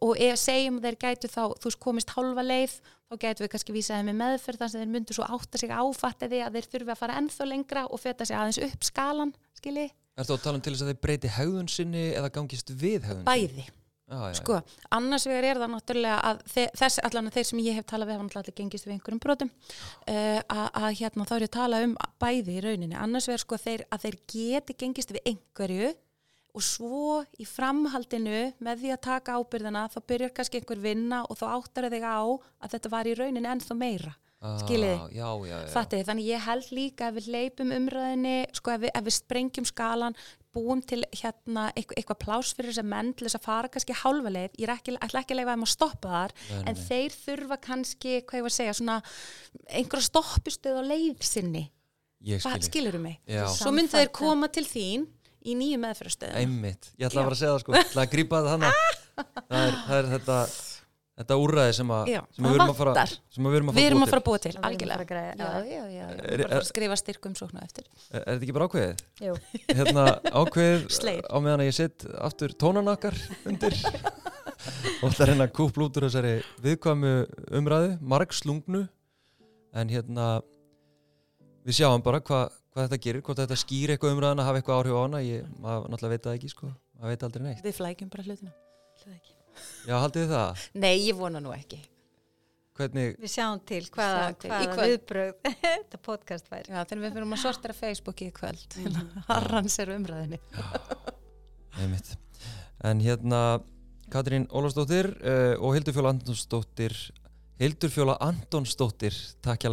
og ef segjum að þeir gætu þá þú komist hálfa leið þá gætu við kannski vísaði með meðferð þannig að þeir myndu svo átta sig áfattið að þeir þurfi að fara ennþá lengra og feta sig aðeins upp skalan skilji, Ertu að tala um til þess að þeir breyti hegðun sinni eða gangist við hegðun bæði. Já, já, sko, annars vegar er það náttúrulega að þe þess allan að þeir sem ég hef talað við hafa náttúrulega gengist við einhverjum brotum. Uh, að, að hérna þá er ég að tala um bæði í rauninni, annars vegar sko þeir, að þeir og svo í framhaldinu með því að taka ábyrðina þá byrjar kannski einhver vinna og þá áttar þig á að þetta var í rauninni ennþá meira. Skiljiði? Ah, já Fattiði, þannig ég held líka ef við leipum umræðinni, sko ef við, ef við sprengjum skalan, búum til hérna eitthvað, eitthvað plás fyrir þess að menn til þess að fara kannski hálfa leið, ég ekki, ætla ekki að leifa þeim að stoppa þar, nei, en þeir þurfa kannski, hvað ég var að segja, svona einhverja stoppistöð á leið sinni, skilur mig? Já, Svo myndu þeir koma til þín í nýju meðfyrastöðum. einmitt Ég ætla að vera að segja það sko Ég ætla að grípa það hana það er, það er þetta Þetta úrræði sem, að, Já, sem það við erum að fara vantar. sem við erum að Við fara erum búa að fara að búa til, Sem við erum að algjörlega. að Já, já. já, já. Er- Bara að er- að skrifa styrkum sóknu eftir. Er, er þetta ekki bara ákveðið? Jú, Hérna ákveðið Slegið. á meðan að ég sitt aftur tónanakkar undir og það er hérna kúpl út úr þessari viðkvæmu umræðu, marg slungnu en hérna við sjáum bara hva, hvað þetta gerir hvort þetta skýr eitthvað umræðan að hafa eitthvað áhrif á hana ég, maður náttúrulega veit það ekki sko maður veit aldrei neitt. Við flækjum bara hlutina. Já, haldið þið það? Nei, ég vona nú ekki. Hvernig, við sjáum til hvaða, Sjáum til. Í hvaða kvöld. viðbröð þetta podcast væri. Já, þegar við fyrir að sortera Facebooki í kvöld Mhm. að harransera umræðinni. einmitt en hérna Katrín Ólafsdóttir uh, og Hildur Fjóla Antonsdóttir Hildur Fjóla Antonsdóttir takk hjá